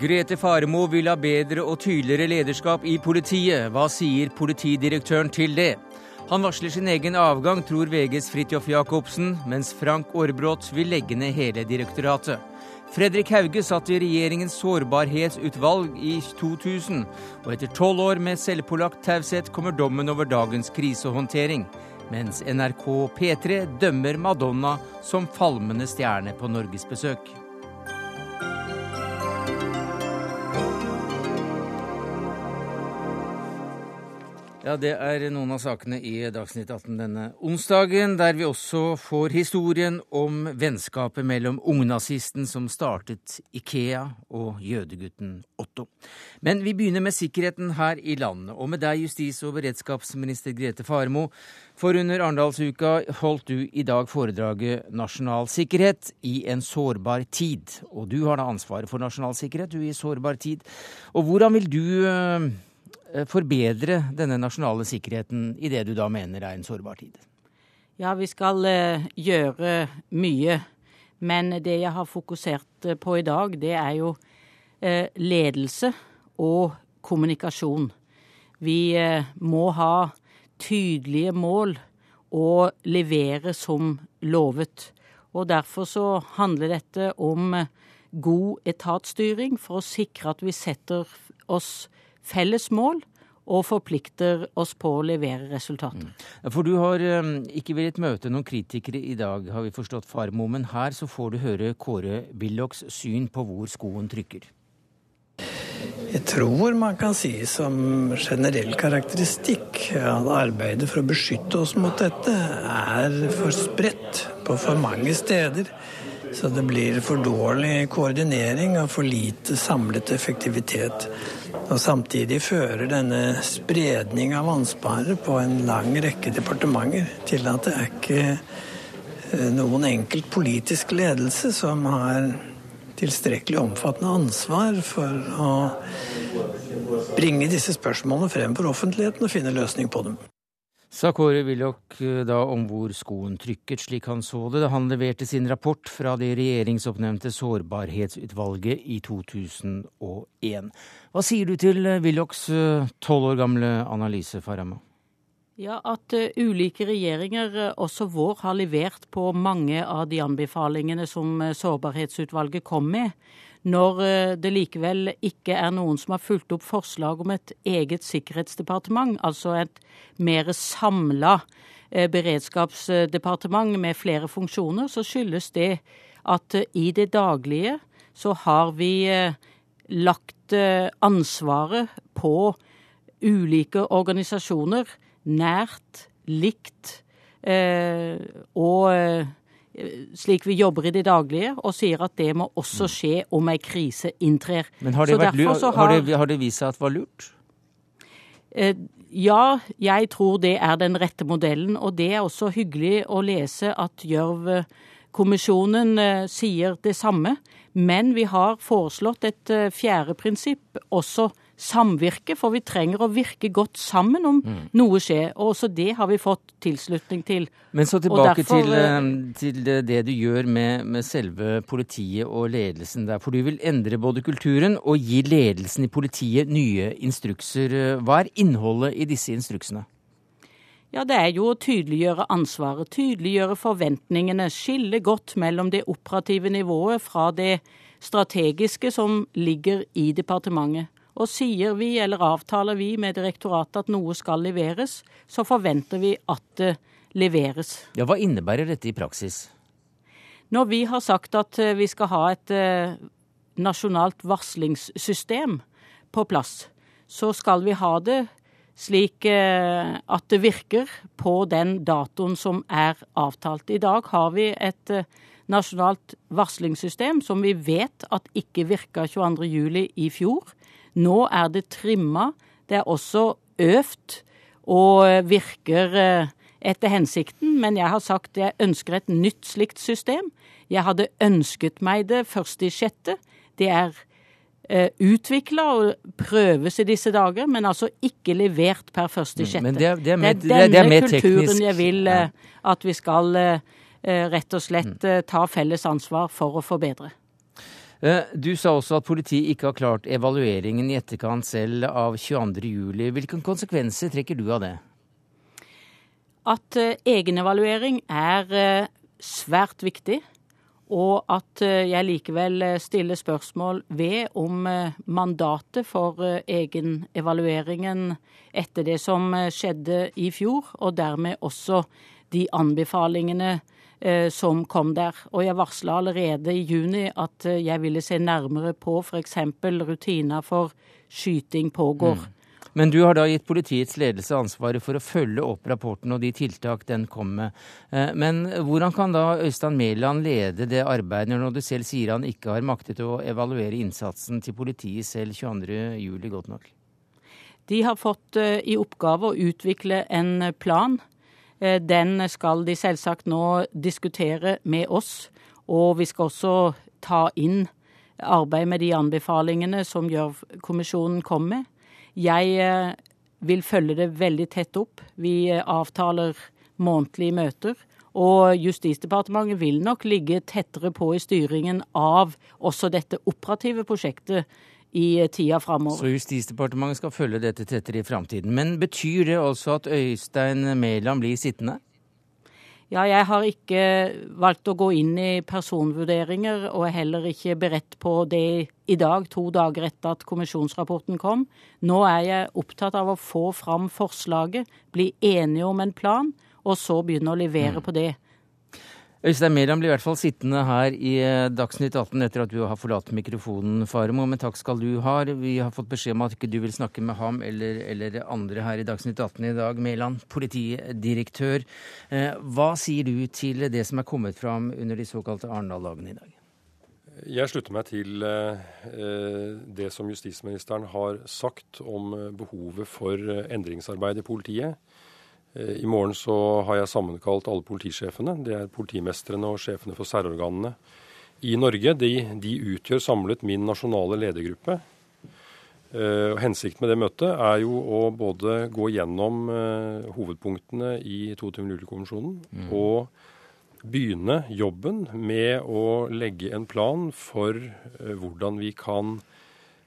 Grete Faremo vil ha bedre og tydeligere lederskap i politiet. Hva sier politidirektøren til det? Han varsler sin egen avgang, tror VGs Fridtjof Jacobsen, mens Frank Aarbrot vil legge ned hele direktoratet. Fredrik Hauge satt i regjeringens sårbarhetsutvalg i 2000, og etter tolv år med selvpålagt taushet kommer dommen over dagens krisehåndtering. Mens NRK P3 dømmer Madonna som falmende stjerne på norgesbesøk. Ja, Det er noen av sakene i Dagsnytt 18 denne onsdagen, der vi også får historien om vennskapet mellom ungnazisten som startet Ikea, og jødegutten Otto. Men vi begynner med sikkerheten her i landet, og med deg, justis- og beredskapsminister Grete Faremo. For under Arendalsuka holdt du i dag foredraget Nasjonal sikkerhet i en sårbar tid. Og du har da ansvaret for nasjonal sikkerhet, du i sårbar tid. Og hvordan vil du Eh, forbedre denne nasjonale sikkerheten i det du da mener er en sårbar tid? Ja, vi skal uh, gjøre mye. Men det jeg har fokusert eh, på i dag, det er jo ledelse og kommunikasjon. Vi må ha tydelige mål og levere som lovet. Og derfor så handler dette om god etatsstyring for å sikre at vi setter oss felles mål og forplikter oss på å levere resultater. Mm. For du har um, ikke villet møte noen kritikere i dag, har vi forstått, Farmo. Men her så får du høre Kåre Willochs syn på hvor skoen trykker. Jeg tror man kan si som generell karakteristikk at arbeidet for å beskytte oss mot dette er for spredt på for mange steder. Så det blir for dårlig koordinering og for lite samlet effektivitet. Og Samtidig fører denne spredning av ansvaret på en lang rekke departementer til at det er ikke eh, noen enkelt politisk ledelse som har tilstrekkelig omfattende ansvar for å bringe disse spørsmålene frem for offentligheten og finne løsning på dem sa Kåre Willoch eh, da om hvor skoen trykket, slik han så det da han leverte sin rapport fra det regjeringsoppnevnte sårbarhetsutvalget i 2001. Hva sier du til eh, Willochs eh, tolv år gamle analyse, Farama? Ja, At uh, ulike regjeringer, også vår, har levert på mange av de anbefalingene som sårbarhetsutvalget kom med. Når det likevel ikke er noen som har fulgt opp forslag om et eget sikkerhetsdepartement, altså et mer samla beredskapsdepartement med flere funksjoner, så skyldes det at i det daglige så har vi lagt ansvaret på ulike organisasjoner nært, likt eh, og eh, slik vi jobber i det daglige, og sier at det må også mm. skje om ei krise inntrer. Men har det, vært, har, har, det, har det, vist seg at det var lurt? Eh, ja, jeg tror det er den rette modellen. Og det er også hyggelig å lese at Gjørv-kommisjonen eh, sier det samme. Men vi har foreslått et eh, fjerde prinsipp også samvirke, for vi trenger å virke godt sammen om mm. noe skjer. Og også det har vi fått tilslutning til. Men så tilbake derfor, til, eh, til, det du gjør med, med, selve politiet og ledelsen der. For du vil endre både kulturen og gi ledelsen i politiet nye instrukser. Hva er innholdet i disse instruksene? Ja, Det er jo å tydeliggjøre ansvaret, tydeliggjøre forventningene, skille godt mellom det operative nivået fra det strategiske som ligger i departementet. Og sier vi eller avtaler vi med direktoratet at noe skal leveres, så forventer vi at det leveres. Ja, Hva innebærer dette i praksis? Når vi har sagt at eh, vi skal ha et eh, nasjonalt varslingssystem på plass, så skal vi ha det slik eh, at det virker på den datoen som er avtalt. I dag har vi et nasjonalt varslingssystem som vi vet at ikke virka 22.07. i fjor. Nå er det trimma. Det er også øvd og virker eh, etter hensikten, men jeg har sagt jeg ønsker et nytt slikt system. Jeg hadde ønsket meg det først i sjette. Det er eh, utvikla og prøves i disse dager, men altså ikke levert per første i mm. Det er, det, er mer, det, er denne kulturen teknisk. jeg vil ja. at vi skal eh, rett og slett mm. ta felles ansvar for å forbedre. Eh, du sa også at politiet ikke har klart evalueringen i etterkant selv av 22.07. Hvilke konsekvenser trekker du av det? At eh, egenevaluering er eh, svært viktig, og at jeg likevel stiller spørsmål ved om mandatet for egenevalueringen etter det som skjedde i fjor, og dermed også de anbefalingene Eh, som kom der. Og jeg varsla allerede i juni at eh, jeg ville se nærmere på f.eks. rutiner for skyting pågår. Mm. Men du har da gitt politiets ledelse ansvaret for å følge opp rapporten og de tiltak den kom med. Eh, men hvordan kan da Øystein Mæland lede det arbeidet når du selv sier han ikke har maktet å evaluere innsatsen til politiet selv 22.07 godt nok? De har fått i oppgave å utvikle en plan Eh, den skal de selvsagt nå diskutere med oss. Og vi skal også ta inn arbeid med de anbefalingene som Gjørv-kommisjonen kom med. Jeg eh, vil følge det veldig tett opp. Vi eh, avtaler månedlige møter. Og Justisdepartementet vil nok ligge tettere på i styringen av også dette operative prosjektet i tida framover. Så Justisdepartementet skal følge dette tettere i framtiden. Men betyr det også at Øystein Mæland blir sittende? Ja, jeg har ikke valgt å gå inn i personvurderinger, og er heller ikke beredt på det i dag, to dager etter at kommisjonsrapporten kom. Nå er jeg opptatt av å få fram forslaget, bli enige om en plan, og så begynne å levere mm. på det. Øystein Mæland blir i hvert fall sittende her i eh, Dagsnytt 18 etter at du har forlatt mikrofonen, Faremo. Men takk skal du ha. Vi har fått beskjed om at ikke du vil snakke med ham eller, eller andre her i Dagsnytt 18 i dag. Mæland, politidirektør. Eh, hva sier du til det som er kommet fram under de såkalte Arendal-dagene i dag? Jeg slutter meg til eh, det som justisministeren har sagt om behovet for endringsarbeid i politiet. Eh, I morgen så har jeg sammenkalt alle politisjefene. Det er politimestrene og sjefene for særorganene i Norge. De, de utgjør samlet min nasjonale ledergruppe. Uh, hensikten med det møtet er jo å både gå gjennom uh, hovedpunktene i 22. juli-kommisjonen mm. og begynne jobben med å legge en plan for uh, hvordan vi kan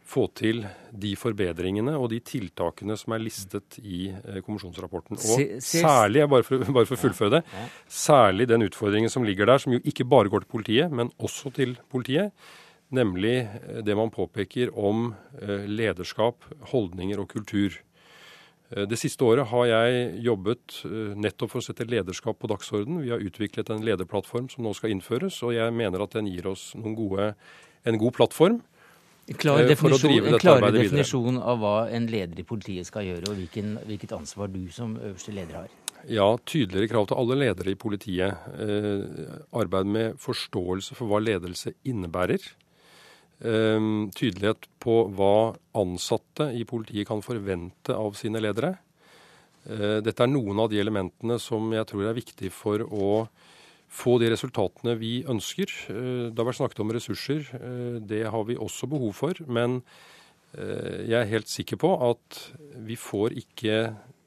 få til de forbedringene og de tiltakene som er listet i eh, kommisjonsrapporten. Og særlig, bare for, bare for å fullføre det, særlig den utfordringen som ligger der, som jo ikke bare går til politiet, men også til politiet. Nemlig eh, det man påpeker om eh, lederskap, holdninger og kultur. Det siste året har jeg jobbet nettopp for å sette lederskap på dagsorden. Vi har utviklet en lederplattform som nå skal innføres, og jeg mener at den gir oss gode, en god plattform Klar eh, definisjon, en klare definisjon av hva en leder i politiet skal gjøre, og hvilken, hvilket ansvar du som øverste leder har? Ja, tydeligere krav til alle ledere i politiet. Eh, arbeid med forståelse for hva ledelse innebærer. Eh, tydelighet på hva ansatte i politiet kan forvente av sine ledere. Eh, dette er noen av de elementene som jeg tror er viktig for å få de resultatene vi ønsker. Eh, det har vært snakket om ressurser. Eh, det har vi også behov for. Men eh, jeg er helt sikker på at vi får ikke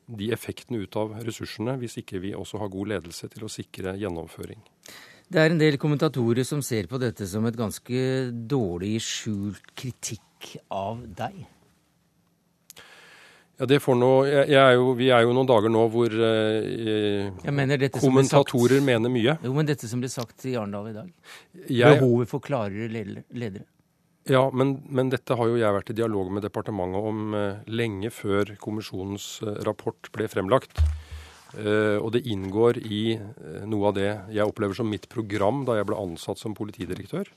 de effektene ut av ressursene hvis ikke vi også har god ledelse til å sikre gjennomføring. Det er en del kommentatorer som ser på dette som et ganske dårlig skjult kritikk av deg. Ja, det får nå, jeg, jeg er jo, Vi er jo noen dager nå hvor eh, mener kommentatorer sagt, mener mye. Jo, Men dette som ble sagt i Arendal i dag? Jeg, Behovet for klarere ledere? Ja, men, men, dette har jo jeg vært i dialog med departementet om eh, lenge før kommisjonens eh, rapport ble fremlagt. Eh, og det inngår i eh, noe av det jeg opplever som mitt program da jeg ble ansatt som politidirektør.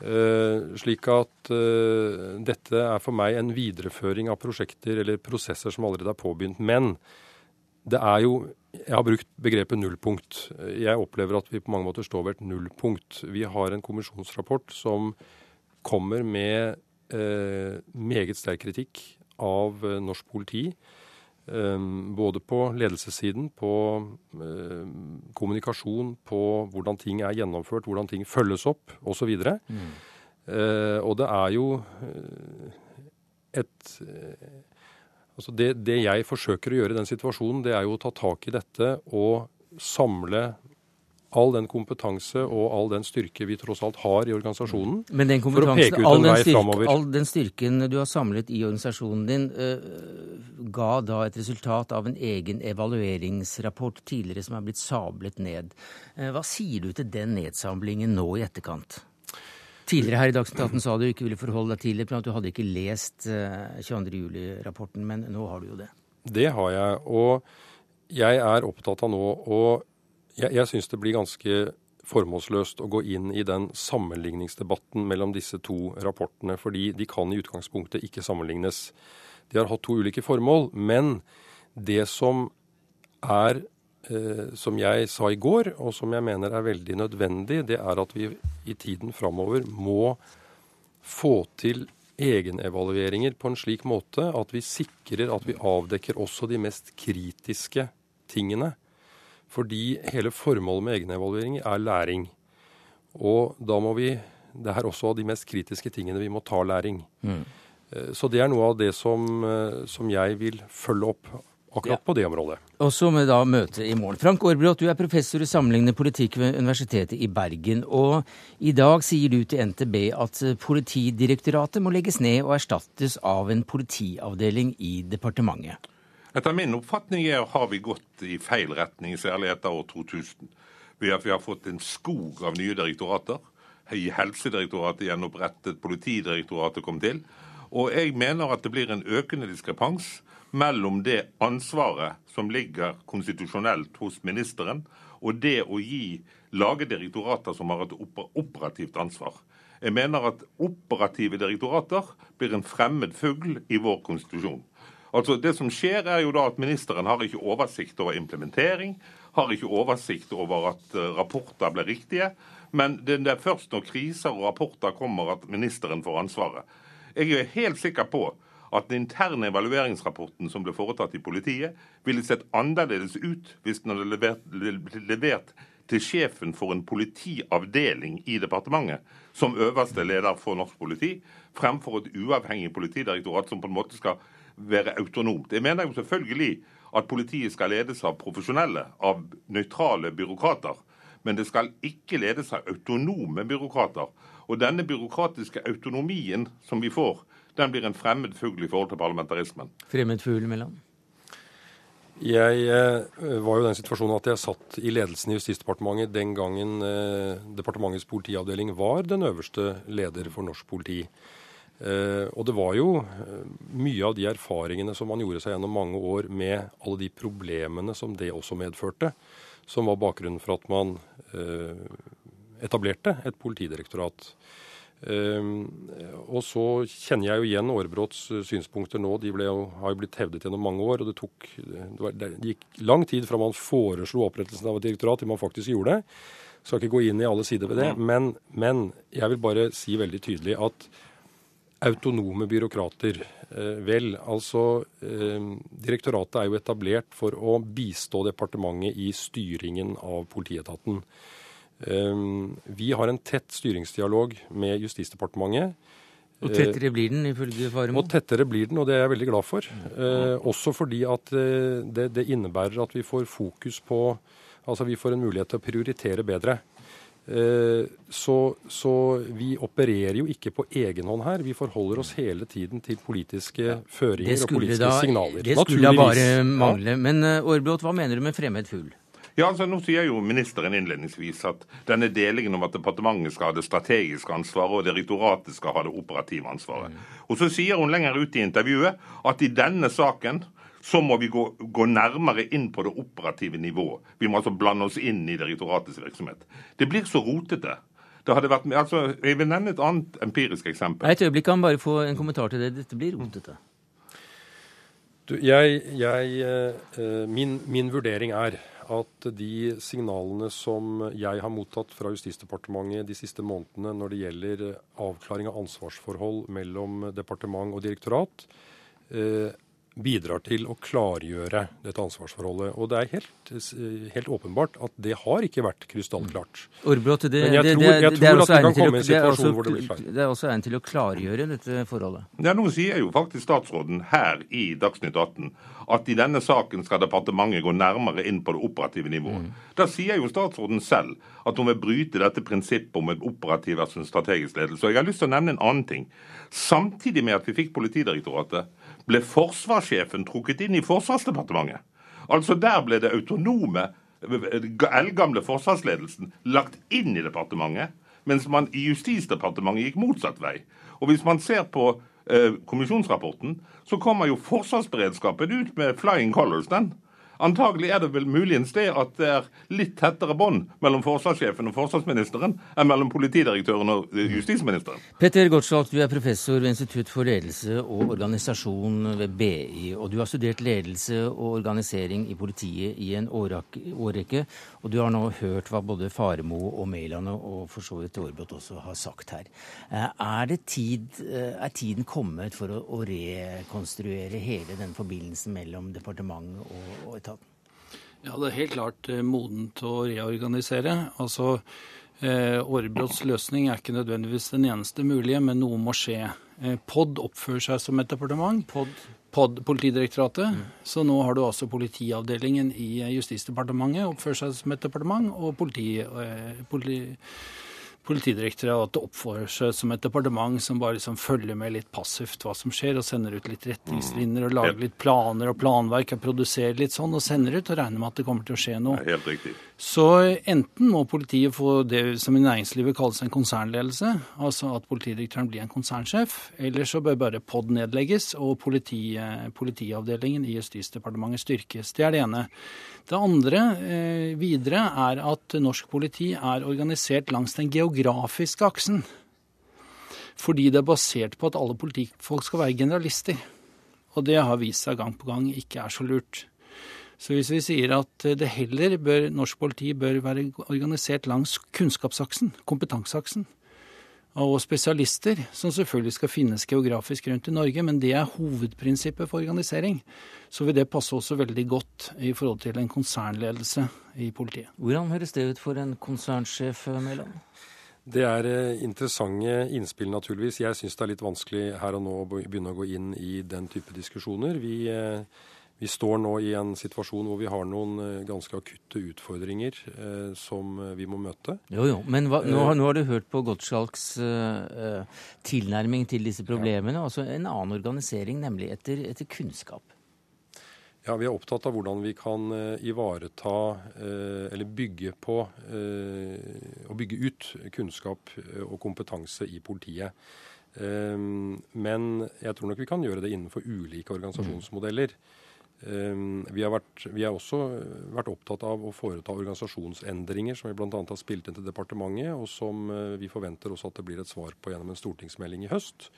Uh, slik at uh, dette er for meg en videreføring av prosjekter eller prosesser som allerede er påbegynt. Men det er jo Jeg har brukt begrepet nullpunkt. Jeg opplever at vi på mange måter står ved et nullpunkt. Vi har en kommisjonsrapport som kommer med uh, meget sterk kritikk av norsk politi. Ehm, både på ledelsessiden, på ehm, kommunikasjon, på hvordan ting er gjennomført, hvordan ting følges opp osv. Mm. Eh, og det er jo eh, et eh, Altså det, det, jeg forsøker å gjøre i den situasjonen, det er jo å ta tak i dette og samle all den kompetanse og all den styrke vi tross alt har i organisasjonen. Men den for å peke ut all en den, vei styrke, framover. all den styrken du har samlet i organisasjonen din, eh, ga da et resultat av en egen evalueringsrapport tidligere som er blitt sablet ned. Eh, hva sier du til den nedsamlingen nå i etterkant? Tidligere her i Dagsnytt 18 sa du ikke ville forholde deg til det, at du hadde ikke lest eh, 22. juli-rapporten, men nå har du jo det. Det har jeg. Og jeg er opptatt av nå og jeg, jeg syns det blir ganske formålsløst å gå inn i den sammenligningsdebatten mellom disse to rapportene, fordi de kan i utgangspunktet ikke sammenlignes. De har hatt to ulike formål, men det som er eh, som jeg sa i går, og som jeg mener er veldig nødvendig, det er at vi i tiden framover må få til egenevalueringer på en slik måte at vi sikrer at vi avdekker også de mest kritiske tingene. Fordi hele formålet med egenevalueringer er læring. Og da må vi Det er også av de mest kritiske tingene vi må ta læring. Mm. Så det er noe av det som, eh, som jeg vil følge opp akkurat på det området. Og så med da møtet i morgen. Frank Aarbrot, du er professor i sammenlignende politikk ved Universitetet i Bergen. Og i dag sier du til NTB at Politidirektoratet må legges ned og erstattes av en politiavdeling i departementet. Etter min oppfatning er, har vi gått i feil retning, særlig etter år 2000. Ved at vi har fått en skog av nye direktorater. I Helsedirektoratet gjenopprettet, Politidirektoratet kom til. Og jeg mener at det blir en økende diskrepans mellom det ansvaret som ligger konstitusjonelt hos ministeren, og det å gi lage direktorater som har et operativt ansvar. Jeg mener at operative direktorater blir en fremmed fugl i vår konstitusjon. Altså Det som skjer, er jo da at ministeren har ikke oversikt over implementering, har ikke oversikt over at eh, rapporter blir riktige. Men det er først når kriser og rapporter kommer at ministeren får ansvaret. Jeg er helt sikker på at den interne evalueringsrapporten som ble foretatt i politiet, ville sett annerledes ut hvis den hadde levert, levert til sjefen for en politiavdeling i departementet, som øverste leder for norsk politi, fremfor et uavhengig politidirektorat som på en måte skal være autonomt. Jeg mener jo selvfølgelig at politiet skal ledes av profesjonelle, av nøytrale byråkrater. Men det skal ikke ledes av autonome byråkrater. Og denne byråkratiske autonomien som vi får, den blir en fremmed fugl i forhold til parlamentarismen. Fremmed fugl mellom. Jeg eh, var jo i den situasjonen at jeg satt i ledelsen i Justisdepartementet den gangen eh, departementets politiavdeling var den øverste leder for norsk politi. Eh, og det var jo eh, mye av de erfaringene som man gjorde seg gjennom mange år med alle de problemene som det også medførte, som var bakgrunnen for at man eh, etablerte et politidirektorat. Og så kjenner jeg jo igjen Aarebrots uh, synspunkter nå. De jo, har jo blitt hevdet gjennom mange år. Og det, tok, det, var, det gikk lang tid fra man foreslo opprettelsen av et direktorat til man faktisk gjorde det. Skal ikke gå inn i alle sider ved det. Men, men jeg vil bare si veldig tydelig at autonome byråkrater eh, Vel, altså eh, Direktoratet er jo etablert for å bistå departementet i styringen av politietaten. Um, vi har en tett styringsdialog med Justisdepartementet. Og tettere blir den, ifølge Faremo. Og tettere blir den, og det er jeg veldig glad for. Eh, også fordi at eh, det, det innebærer at vi får fokus på Altså vi får en mulighet til å prioritere bedre. Eh, så, så vi opererer jo ikke på egen hånd her. Vi forholder oss hele tiden til politiske føringer og politiske da, signaler. det skulle da bare mangle. Men Aarbrot, hva mener du med fremmed fugl? Ja, altså Nå sier jo ministeren innledningsvis at denne delingen om at departementet skal ha det strategiske ansvaret og direktoratet skal ha det operative ansvaret. Og Så sier hun lenger ut i intervjuet at i denne saken så må vi gå, gå nærmere inn på det operative nivået. Vi må altså blande oss inn i direktoratets virksomhet. Det blir så rotete. Det hadde vært, altså, jeg vil nevne et annet empirisk eksempel. Et øyeblikk, kan bare få en kommentar til det. Dette blir rotete. Du, jeg, jeg, eh, min, min vurdering er at de signalene som jeg har mottatt fra Justisdepartementet de siste månedene når det gjelder avklaring av ansvarsforhold mellom departement og direktorat, eh, bidrar til å klargjøre dette ansvarsforholdet. Og det er helt, helt åpenbart at det har ikke vært krystallklart. Orbrot, det, det, det, det, i også situasjon hvor det er også egnet til å klargjøre dette forholdet. Ja, Nå sier jo faktisk statsråden her i Dagsnytt 18 at i denne saken skal departementet gå nærmere inn på det operative nivået. Mm. Da sier jo statsråden selv at hun vil bryte dette prinsippet om en operativ versus strategisk ledelse. Og jeg har lyst til å nevne en annen ting. Samtidig med at vi fikk Politidirektoratet, ble forsvarssjefen trukket inn i Forsvarsdepartementet. Altså der ble det autonome, eldgamle forsvarsledelsen lagt inn i departementet, mens man i Justisdepartementet gikk motsatt vei. Og hvis man ser på eh, kommisjonsrapporten, så kommer jo forsvarsberedskapen ut med flying colors, den. Antagelig er det vel muligens det at det er litt tettere bånd mellom forsvarssjefen og forsvarsministeren enn mellom politidirektøren og justisministeren. Petter Gottschalk, du er professor ved Institutt for ledelse og organisasjon ved BI. Og du har studert ledelse og organisering i politiet i en årrekke. Og du har nå hørt hva både Faremo og Mæland og for så vidt Aarbrot også har sagt her. Eh, er, tid, eh, er tiden kommet for å, å rekonstruere hele den forbindelsen mellom departement og, og etat? Ja, det er helt klart eh, modent å reorganisere. Altså, eh, Årebrots løsning er ikke nødvendigvis den eneste mulige, men noe må skje. Eh, POD oppfører seg som et departement. POD, POD Politidirektoratet. Mm. Så nå har du altså politiavdelingen i Justisdepartementet oppfører seg som et departement, og politi, politi Politidirektoratet oppfører seg som et departement som bare liksom følger med litt passivt hva som skjer, og sender ut litt retningslinjer og lager litt planer og planverk og produserer litt sånn, og sender ut og regner med at det kommer til å skje noe. Helt riktig. Så enten må politiet få det som i næringslivet kalles en konsernledelse, altså at politidirektøren blir en konsernsjef, eller så bør bare POD nedlegges og politi, politiavdelingen i Justisdepartementet styrkes. Det er det ene. Det andre eh, videre er at norsk politi er organisert langs den geografiske aksen. Fordi det er basert på at alle politifolk skal være generalister. Og det har vist seg gang på gang ikke er så lurt. Så hvis vi sier at det heller bør, norsk politi bør være organisert langs kunnskapsaksen, kompetanseaksen, og spesialister, som selvfølgelig skal finnes geografisk rundt i Norge, men det er hovedprinsippet for organisering. Så vil det passe også veldig godt i forhold til en konsernledelse i politiet. Hvordan høres det ut for en konsernsjef, Mæland? Det er eh, interessante innspill, naturligvis. Jeg syns det er litt vanskelig her og nå å begynne å gå inn i den type diskusjoner. Vi eh, vi står nå i en situasjon hvor vi har noen eh, ganske akutte utfordringer eh, som vi må møte. Jo, jo, men hva, nå, har, nå, har, du hørt på Gottschalks eh, tilnærming til disse problemene. Ja. Altså en annen organisering, nemlig etter, etter, kunnskap. Ja, Vi er opptatt av hvordan vi kan uh, ivareta uh, eller bygge på og bygge ut kunnskap og kompetanse i politiet. Men jeg tror nok vi kan gjøre det innenfor ulike organisasjonsmodeller. Ehm, vi har, vært, vi har, også vært opptatt av å foreta organisasjonsendringer som vi bl.a. har spilt inn til departementet, og som eh, vi forventer også at det blir et svar på gjennom en stortingsmelding i høst.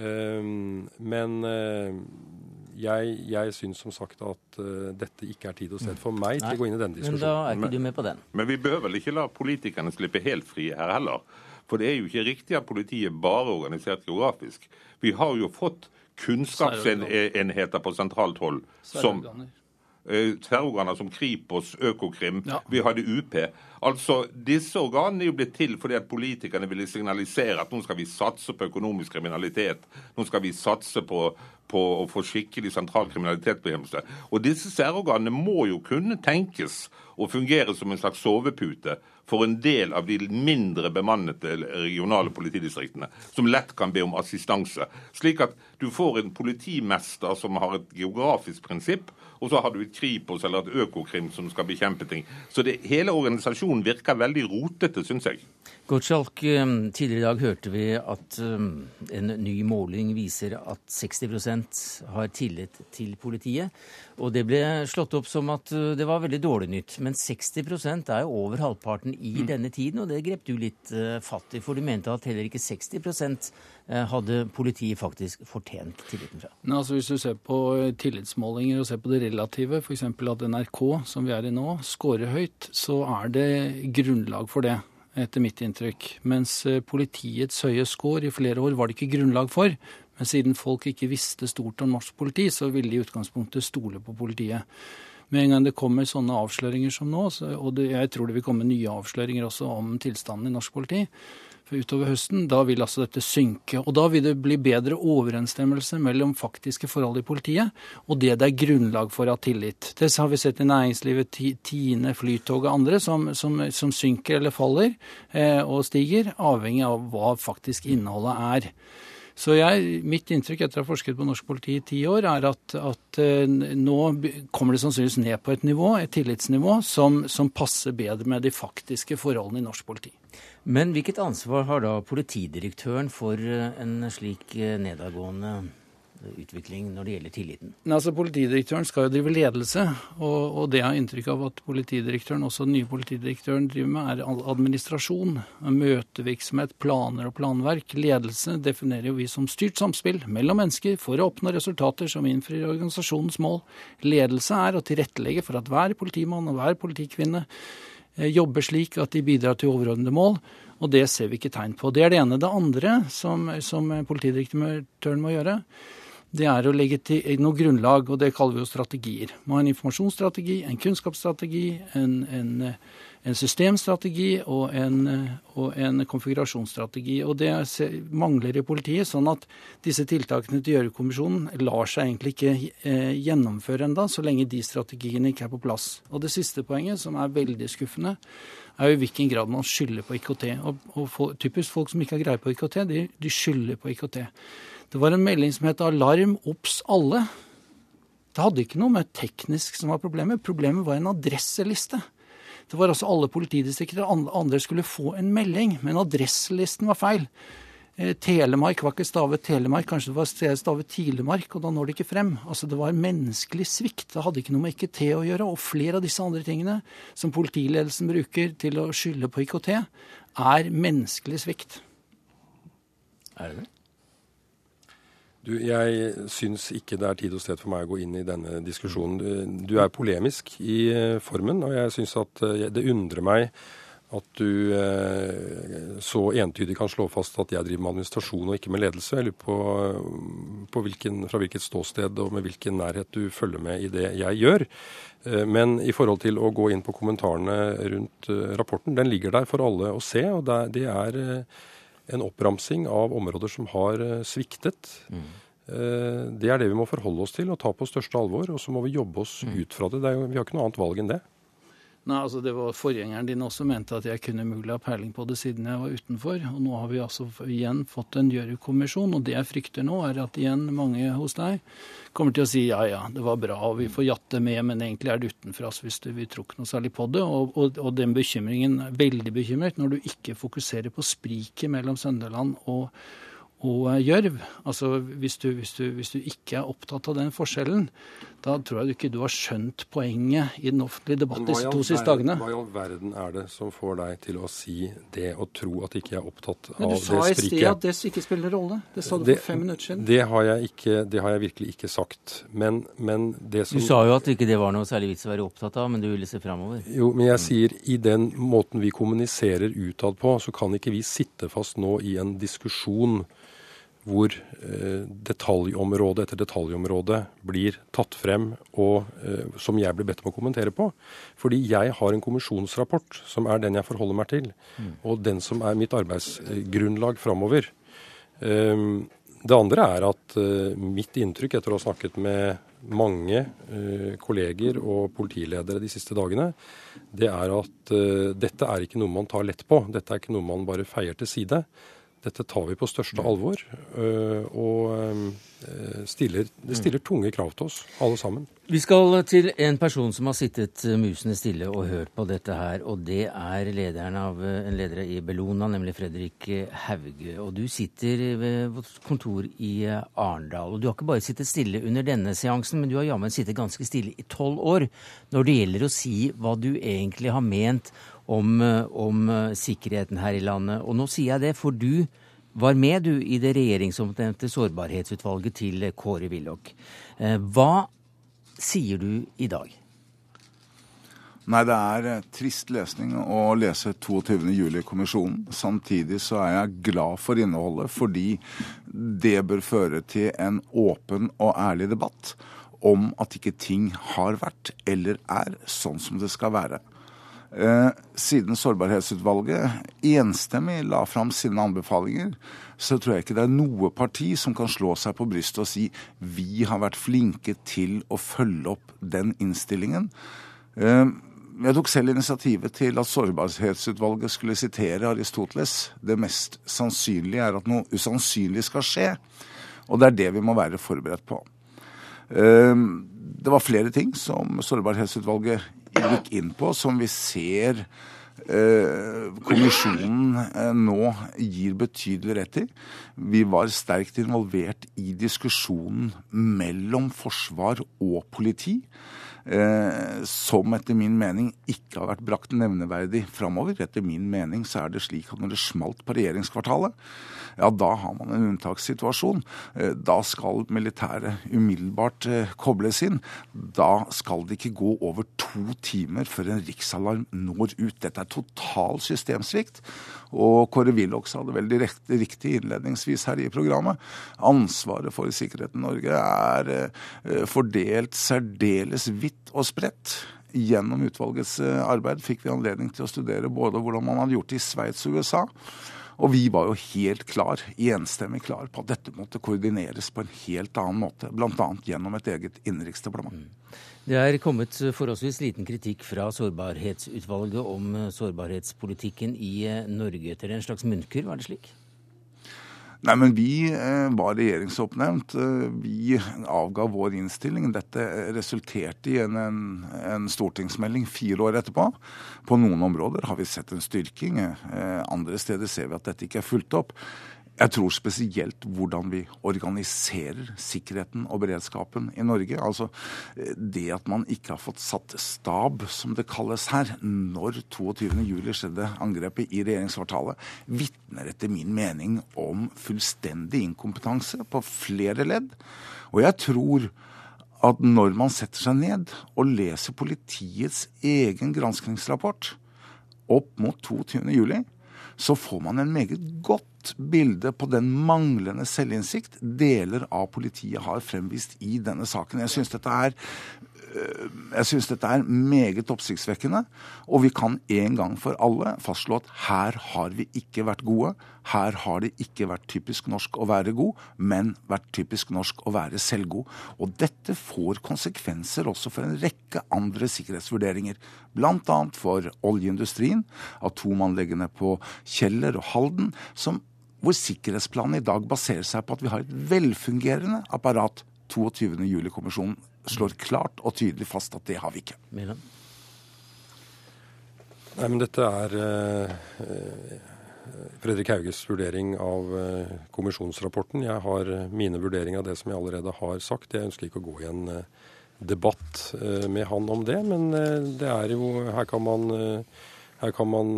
Ehm, men eh, jeg, jeg syns som sagt at eh, dette ikke er tid og sted for meg til å gå inn i denne diskusjonen. Men da er ikke du med på den. Men vi behøver vel ikke la politikerne slippe helt frie her heller. For det er jo ikke riktig at politiet bare er organisert geografisk. Vi har jo fått kunnskapsenheter på sentralt hold som eh, Terrororganer som Kripos, Økokrim, ja. vi hadde UP. Altså, Disse organene er jo blitt til fordi at politikerne ville signalisere at nå skal vi satse på økonomisk kriminalitet. Nå skal vi satse på, på å få skikkelig sentral kriminalitetsbekjempelse. Og disse særorganene må jo kunne tenkes å fungere som en slags sovepute for en del av de mindre bemannede regionale politidistriktene, som lett kan be om assistanse. Slik at du får en politimester som har et geografisk prinsipp, og så har du et Kripos eller et Økokrim som skal bekjempe ting. Så det, hele organisasjonen virker veldig rotete, syns jeg. Gottschalk, eh, tidligere i dag hørte vi at eh, en ny måling viser at 60% har tillit til politiet. Og det ble slått opp som at eh, det var veldig dårlig nytt. Men 60% er jo over halvparten i mm. denne tiden, og det grep du litt fatt i. For du mente at heller ikke 60% hadde politiet faktisk fortjent tilliten fra. Nei, altså Hvis du ser på tillitsmålinger og ser på det relative, f.eks. at NRK, som vi er i nå, scorer høyt, så er det grunnlag for det etter mitt inntrykk. Mens eh, politiets høye score i flere år var det ikke grunnlag for. Men siden folk ikke visste stort om norsk politi, så ville de i utgangspunktet stole på politiet. Med en gang det kommer sånne avsløringer som nå, og jeg tror det vil komme nye avsløringer også om tilstanden i norsk politi, utover høsten, da vil altså dette synke. Og da vil det bli bedre overensstemmelse mellom faktiske forhold i politiet og det det er grunnlag for ha tillit. Det har vi sett i næringslivet, Tine, Flytog og andre, som, som, som synker eller faller eh, og stiger, avhengig av hva faktisk innholdet er. Så jeg, Mitt inntrykk etter å ha forsket på norsk politi i ti år, er at, at uh, nå kommer det sannsynligvis ned på et nivå, et tillitsnivå som, som passer bedre med de faktiske forholdene i norsk politi. Men hvilket ansvar har da politidirektøren for eh, en slik eh, nedadgående utvikling når det gjelder tilliten? Altså, Politidirektøren skal jo drive ledelse, og, og det jeg har inntrykk av at politidirektøren, også den nye politidirektøren driver med, er administrasjon. Møtevirksomhet, planer og planverk. Ledelse definerer jo vi som styrt samspill mellom mennesker for å oppnå resultater som innfrir organisasjonens mål. Ledelse er å tilrettelegge for at hver politimann og hver politikvinne Eh, jobber slik at de bidrar til overordnede mål. Og det ser vi ikke tegn på. Det er det ene. Det andre som, som politidirektøren må gjøre, det er å legge til noe grunnlag, og det kaller vi jo strategier. Man har en informasjonsstrategi, en kunnskapsstrategi, en, en en systemstrategi og en, og en konfigurasjonsstrategi. Og det mangler i politiet, sånn at disse tiltakene til Gjørv-kommisjonen lar seg egentlig ikke eh, gjennomføre enda, så lenge de strategiene ikke er på plass. Og det siste poenget, som er veldig skuffende, er jo i hvilken grad man skylder på IKT. Og, og for, typisk folk som ikke har greie på IKT, de, de skylder på IKT. Det var en melding som het 'Alarm obs alle'. Det hadde ikke noe med teknisk som var problemet. Problemet var en adresseliste. Det var altså alle politidistrikter andre skulle få en melding, men adresselisten var feil. Eh, Telemark var ikke stavet Telemark, kanskje det var stavet Tilemark, og da når det ikke frem. Altså Det var menneskelig svikt. Det hadde ikke noe med IKT å gjøre. Og flere av disse andre tingene som politiledelsen bruker til å skylde på IKT, er menneskelig svikt. Er det det? Du, jeg syns ikke det er tid og sted for meg å gå inn i denne diskusjonen. Du er polemisk i eh, formen, og jeg syns at eh, det undrer meg at du eh, så entydig kan slå fast at jeg driver med administrasjon og ikke med ledelse. Jeg lurer på, på hvilken, fra hvilket ståsted og med hvilken nærhet du følger med i det jeg gjør. Men i forhold til å gå inn på kommentarene rundt rapporten, den ligger der for alle å se. og det er en oppramsing av områder som har eh, sviktet. Mm. Eh, det er det vi må forholde oss til og ta på største alvor. Og så må vi jobbe oss mm. ut fra det. det jo, vi har ikke noe annet valg enn det. Nei, altså det var Forgjengeren din også mente at jeg kunne mulig ha peiling på det siden jeg var utenfor. Og nå har vi altså igjen fått en Gjørv-kommisjon. Og det jeg frykter nå, er at igjen mange hos deg kommer til å si ja ja, det var bra og vi får jatte med, men egentlig er det utenfor oss hvis du, vi tror ikke noe særlig på det. Og, og, og den bekymringen er veldig bekymret når du ikke fokuserer på spriket mellom Sønderland og og gjørv. Altså hvis du, hvis, du, hvis du, ikke er opptatt av den forskjellen, da tror jeg ikke du har skjønt poenget i den offentlige debatt disse to siste dagene. Hva i all verden er det som får deg til å si det og tro at ikke jeg er opptatt av det spriket? Men Du sa i sted at det ikke spiller rolle. Det sa du det, for fem minutter siden. Det har, ikke, det har jeg, virkelig ikke sagt. Men, men det som Du sa jo at ikke det var noe særlig vits å være opptatt av, men du ville se framover. Jo, men jeg sier i den måten vi kommuniserer utad på, så kan ikke vi sitte fast nå i en diskusjon hvor eh, detaljområde etter detaljområde blir tatt frem, og eh, som jeg blir bedt om å kommentere på. Fordi jeg har en kommisjonsrapport som er den jeg forholder meg til, mm. og den som er mitt arbeidsgrunnlag framover. Eh, det andre er at eh, mitt inntrykk etter å ha snakket med mange kolleger og politiledere de siste dagene, det er at dette er ikke noe man tar lett på. Dette er ikke noe man bare feier til side. Dette tar vi på største alvor. Øh, og øh, stiller, det stiller tunge krav til oss, alle sammen. Vi skal til en person som har sittet musende stille og hørt på dette her. Og det er lederen av en leder i Bellona, nemlig Fredrik Hauge. Og du sitter ved vårt kontor i Arendal. Og du har ikke bare sittet stille under denne seansen, men du har jammen sittet ganske stille i tolv år når det gjelder å si hva du egentlig har ment om, eh, om, eh, sikkerheten her i landet. Og nå sier jeg det, for du var med du i det regjeringsoppnevnte sårbarhetsutvalget til Kåre Willoch. Eh, hva sier du i dag? Nei, det er eh, trist lesning å lese 22.07-kommisjonen. Samtidig så er jeg glad for innholdet, fordi det bør føre til en åpen og ærlig debatt om at ikke ting har vært eller er sånn som det skal være. Eh, siden Sårbarhetsutvalget enstemmig la fram sine anbefalinger, så tror jeg ikke det er noe parti som kan slå seg på brystet og si vi har vært flinke til å følge opp den innstillingen. Eh, jeg tok selv initiativet til at Sårbarhetsutvalget skulle sitere Aristoteles. Det mest sannsynlige er at noe usannsynlig skal skje. Og det er det vi må være forberedt på. Ehm, det var flere ting som Sårbarhetsutvalget gikk inn på, som vi ser eh, kommisjonen eh, nå gir betydelig rett i. Vi var sterkt involvert i diskusjonen mellom forsvar og politi eh, som etter min mening ikke har vært brakt nevneverdig framover. Etter min mening så er det slik at når det smalt på regjeringskvartalet, ja da har man en unntakssituasjon. Eh, da skal militæret umiddelbart eh, kobles inn. Da skal det ikke gå over to timer før en riksalarm når ut. Dette er total systemsvikt. Og Kåre Willoch sa det veldig riktig innledningsvis her i programmet. Ansvaret for sikkerheten i Norge er eh, fordelt særdeles vidt og spredt. Gjennom utvalgets arbeid fikk vi anledning til å studere både hvordan man hadde gjort det i Sveits og USA. Og vi var jo helt klar, enstemmig klar på at dette måtte koordineres på en helt annen måte. Bl.a. gjennom et eget innenriksdepartement. Mm. Det er kommet forholdsvis liten kritikk fra Sårbarhetsutvalget om sårbarhetspolitikken i eh, Norge. Etter en slags munnkurv, var det slik? Nei, men vi eh, var regjeringsoppnevnt. Eh, vi avga vår innstilling. Dette resulterte i en, en, en, stortingsmelding fire år etterpå. På noen områder har vi sett en styrking. Andre steder ser vi at dette ikke er fulgt opp. Jeg tror spesielt hvordan vi organiserer sikkerheten og beredskapen i Norge. Altså det at man ikke har fått satt stab, som det kalles her, når 22.07 skjedde angrepet i regjeringskvartalet, vitner etter min mening om fullstendig inkompetanse på flere ledd. Og jeg tror at når man setter seg ned og leser politiets egen granskningsrapport opp mot 22.07, så får man en meget godt bilde på den manglende selvinnsikt deler av politiet har fremvist i denne saken. Jeg syns dette er Eh, jeg syns dette er meget oppsiktsvekkende. Og vi kan en gang for alle fastslå at her har vi ikke vært gode. Her har det ikke vært typisk norsk å være god, men vært typisk norsk å være selvgod. Og dette får konsekvenser også for en rekke andre sikkerhetsvurderinger. Bl.a. for oljeindustrien, atomanleggene på Kjeller og Halden, som, hvor sikkerhetsplanen i dag baserer seg på at vi har et velfungerende apparat. 22.07-kommisjonen slår klart og tydelig fast at det har vi ikke. Milen? Nei, men dette er eh, Fredrik Hauges vurdering av eh, kommisjonsrapporten. Jeg har eh, mine vurderinger av det som jeg allerede har sagt. Jeg ønsker ikke å gå i en eh, debatt eh, med han om det, men eh, det er jo Her kan man her kan man,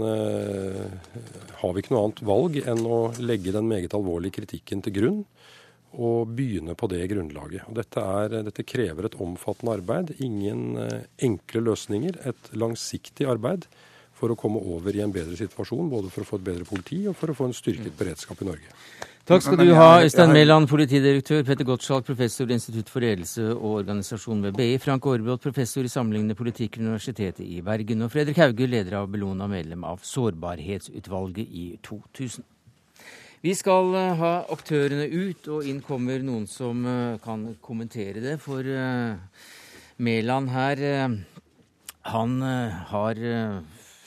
har vi ikke noe annet valg enn å legge den meget alvorlige kritikken til grunn og begynne på det grunnlaget. Og dette, er, dette krever et omfattende arbeid. Ingen eh, enkle løsninger. Et langsiktig arbeid for å komme over i en bedre situasjon. Både for å få et bedre politi og for å få en styrket beredskap i Norge. Takk skal du ha, Øystein Mæland, politidirektør, Petter Gottschalk, professor i Institutt for ledelse og organisasjon ved BI, Frank Aarbrot, professor i sammenlignende politikk ved Universitetet i Bergen, og Fredrik Hauge, leder av Bellona, medlem av Sårbarhetsutvalget i 2000. Vi skal eh, ha aktørene ut, og inn kommer noen som eh, kan kommentere det. For uh, Mæland her, han har,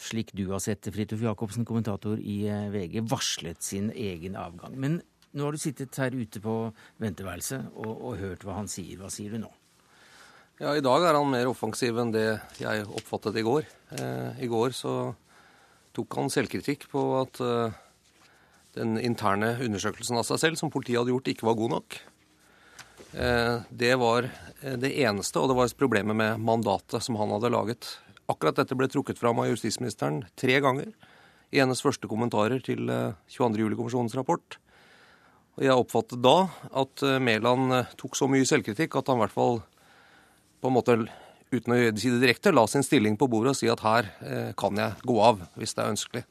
slik du har sett det, Fridtjof Jacobsen, kommentator i VG, varslet sin egen avgang. Men nå har du sittet her ute på venteværelset og, og hørt hva han sier. Hva sier du nå? Ja, I dag er han mer offensiv enn det jeg oppfattet i går. Eh, I går så tok han selvkritikk på at eh, den interne undersøkelsen av seg selv som politiet hadde gjort, ikke var god nok. Eh, det var eh, det eneste, og det var problemet med mandatet som han hadde laget. Akkurat dette ble trukket fram av justisministeren tre ganger i hennes første kommentarer til 22. Eh, juli-kommisjonens rapport. Og Jeg oppfattet da at Mæland tok så mye selvkritikk at han i hvert fall på en måte uten å si det direkte, la sin stilling på bordet og si at her eh, kan jeg gå av hvis det er ønskelig.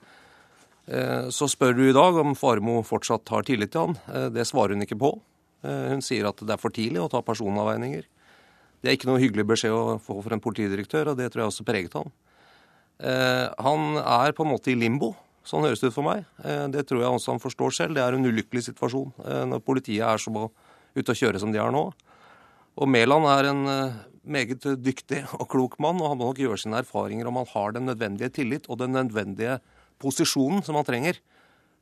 Eh, så spør du i dag om Faremo fortsatt har tillit til han. Eh, det svarer hun ikke på. Eh, hun sier at det er for tidlig å ta personavveininger. Det er ikke noe hyggelig beskjed å få for en politidirektør, og det tror jeg også preget ham. Han er på en måte i limbo, sånn høres det ut for meg. Det tror jeg også han forstår selv. Det er en ulykkelig situasjon når politiet er så ute å kjøre som de er nå. Og Mæland er en meget dyktig og klok mann, og han må nok gjøre sine erfaringer om han har den nødvendige tillit og den nødvendige posisjonen som han trenger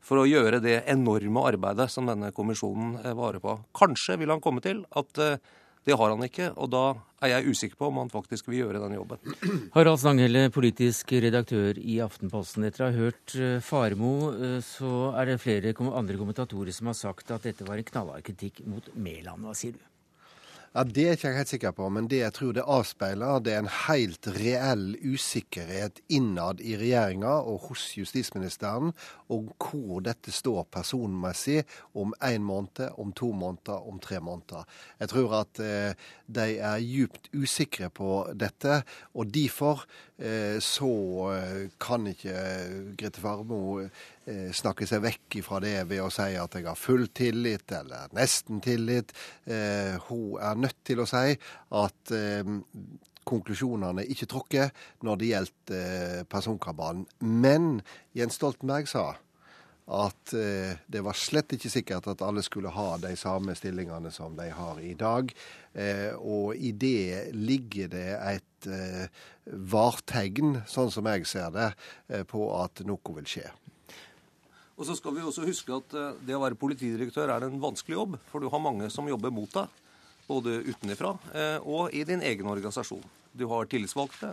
for å gjøre det enorme arbeidet som denne kommisjonen eh, varer på. Kanskje vil han komme til at eh, det har han ikke, og da er jeg usikker på om han faktisk vil gjøre den jobben. Harald Stanghelle, politisk redaktør i Aftenposten. Etter å ha hørt Farmo, Faremo, så er det flere andre kommentatorer som har sagt at dette var en knallhard kritikk mot Mæland. Hva sier du? Ja, Det er ikke jeg helt sikker på, men det jeg tror det avspeiler, det er en helt reell usikkerhet innad i regjeringa og hos justisministeren om hvor dette står personmessig om én måned, om to måneder, om tre måneder. Jeg tror at eh, de er djupt usikre på dette, og derfor eh, så eh, kan ikke Grete Farmo snakke seg vekk fra det ved å si at jeg har full tillit, eller nesten tillit. Eh, hun er nødt til å si at eh, konklusjonene ikke trukket når det gjelder personkabalen. Men Jens Stoltenberg sa at det var slett ikke sikkert at alle skulle ha de samme stillingene som de har i dag. og i det ligger det et vartegn, sånn som jeg ser det, på at noe vil skje. Og så skal vi også huske at eh, det å være politidirektør er en vanskelig jobb, for du har mange som jobber mot deg. Både utenfra eh, og i din egen organisasjon. Du har tillitsvalgte,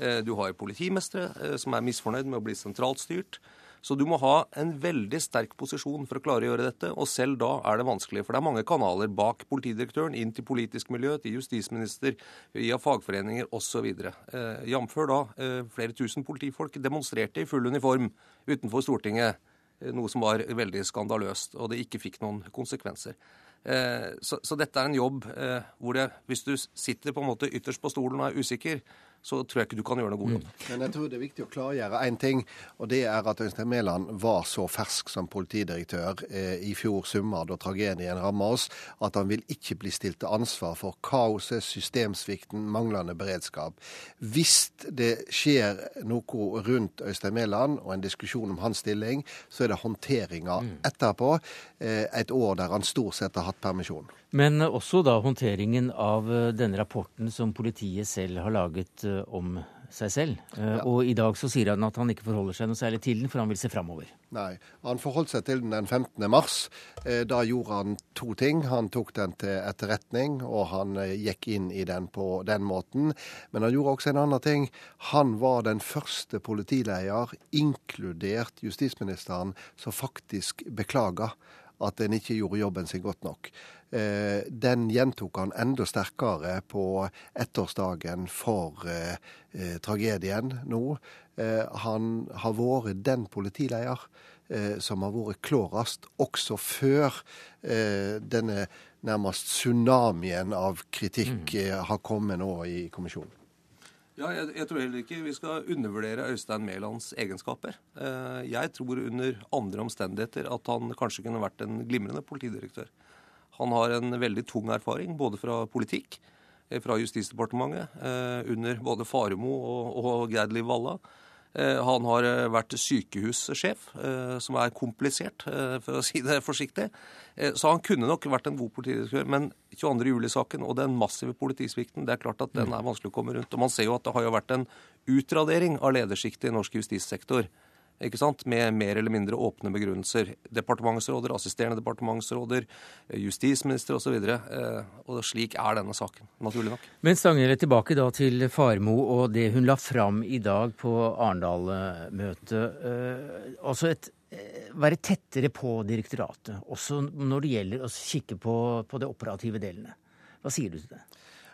eh, du har politimestre som er misfornøyd med å bli sentralt styrt. Så du må ha en veldig sterk posisjon for å klare å gjøre dette, og selv da er det vanskelig. For det er mange kanaler bak politidirektøren, inn til politisk miljø, til justisminister, via fagforeninger osv. Eh, Jf. da flere tusen politifolk demonstrerte i full uniform utenfor Stortinget Eh, noe som var veldig skandaløst, og det ikke fikk noen konsekvenser. Eh, så, så dette er en jobb eh, hvor det, hvis du sitter på en måte ytterst på stolen og er usikker, så tror jeg ikke du kan gjøre noe god jobb. Mm. Men jeg tror det er viktig å klargjøre én ting, og det er at Øystein Mæland var så fersk som politidirektør eh, i fjor sommer, da tragedien ramma oss, at han vil ikke bli stilt til ansvar for kaoset, systemsvikten, manglende beredskap. Hvis det skjer noe rundt Øystein Mæland og en diskusjon om hans stilling, så er det håndteringa mm. etterpå, eh, et år der han stort sett har hatt permisjon. Men også da håndteringen av eh, denne rapporten som politiet selv har laget eh, om seg selv. Eh, ja. Og i dag så sier han at han ikke forholder seg noe særlig til den, for han vil se framover. Nei, han forholdt seg til den den 15. mars. Da gjorde han to ting. Han tok den til etterretning, og han gikk inn i den på den måten. Men han gjorde også en annen ting. Han var den første politileder, inkludert justisministeren, som faktisk beklaga at en ikke gjorde jobben sin godt nok. Eh, den gjentok han enda sterkere på ettårsdagen for eh, eh, tragedien nå. Han har vært den politileder som har vært klarest også før denne nærmest tsunamien av kritikk mm. har kommet nå i kommisjonen. Ja, jeg, jeg, tror heller ikke vi skal undervurdere Øystein Mælands egenskaper. Jeg tror under andre omstendigheter at han kanskje kunne vært en glimrende politidirektør. Han har en veldig tung erfaring både fra politikk, eh, fra Justisdepartementet, eh, under både Faremo og, og Liv Valla. Eh, han har vært sykehussjef, som er komplisert, for å si det forsiktig. Så han kunne nok vært en god politidirektør. Men 22. juli-saken og den massive politisvikten, det er klart at den er vanskelig å komme rundt. Og man ser jo at det har jo vært en utradering av ledersjiktet i norsk justissektor ikke sant? med mer eller mindre åpne begrunnelser. Departementsråder, assisterende departementsråder, eh, justisminister osv. Og, så eh, og slik er denne saken, naturlig nok. Men Stanghelle, tilbake da til Farmo og det hun la fram i dag på Arendal-møtet. Eh, altså et være tettere på direktoratet, også når det gjelder å kikke på, på de operative delene. Hva sier du til det?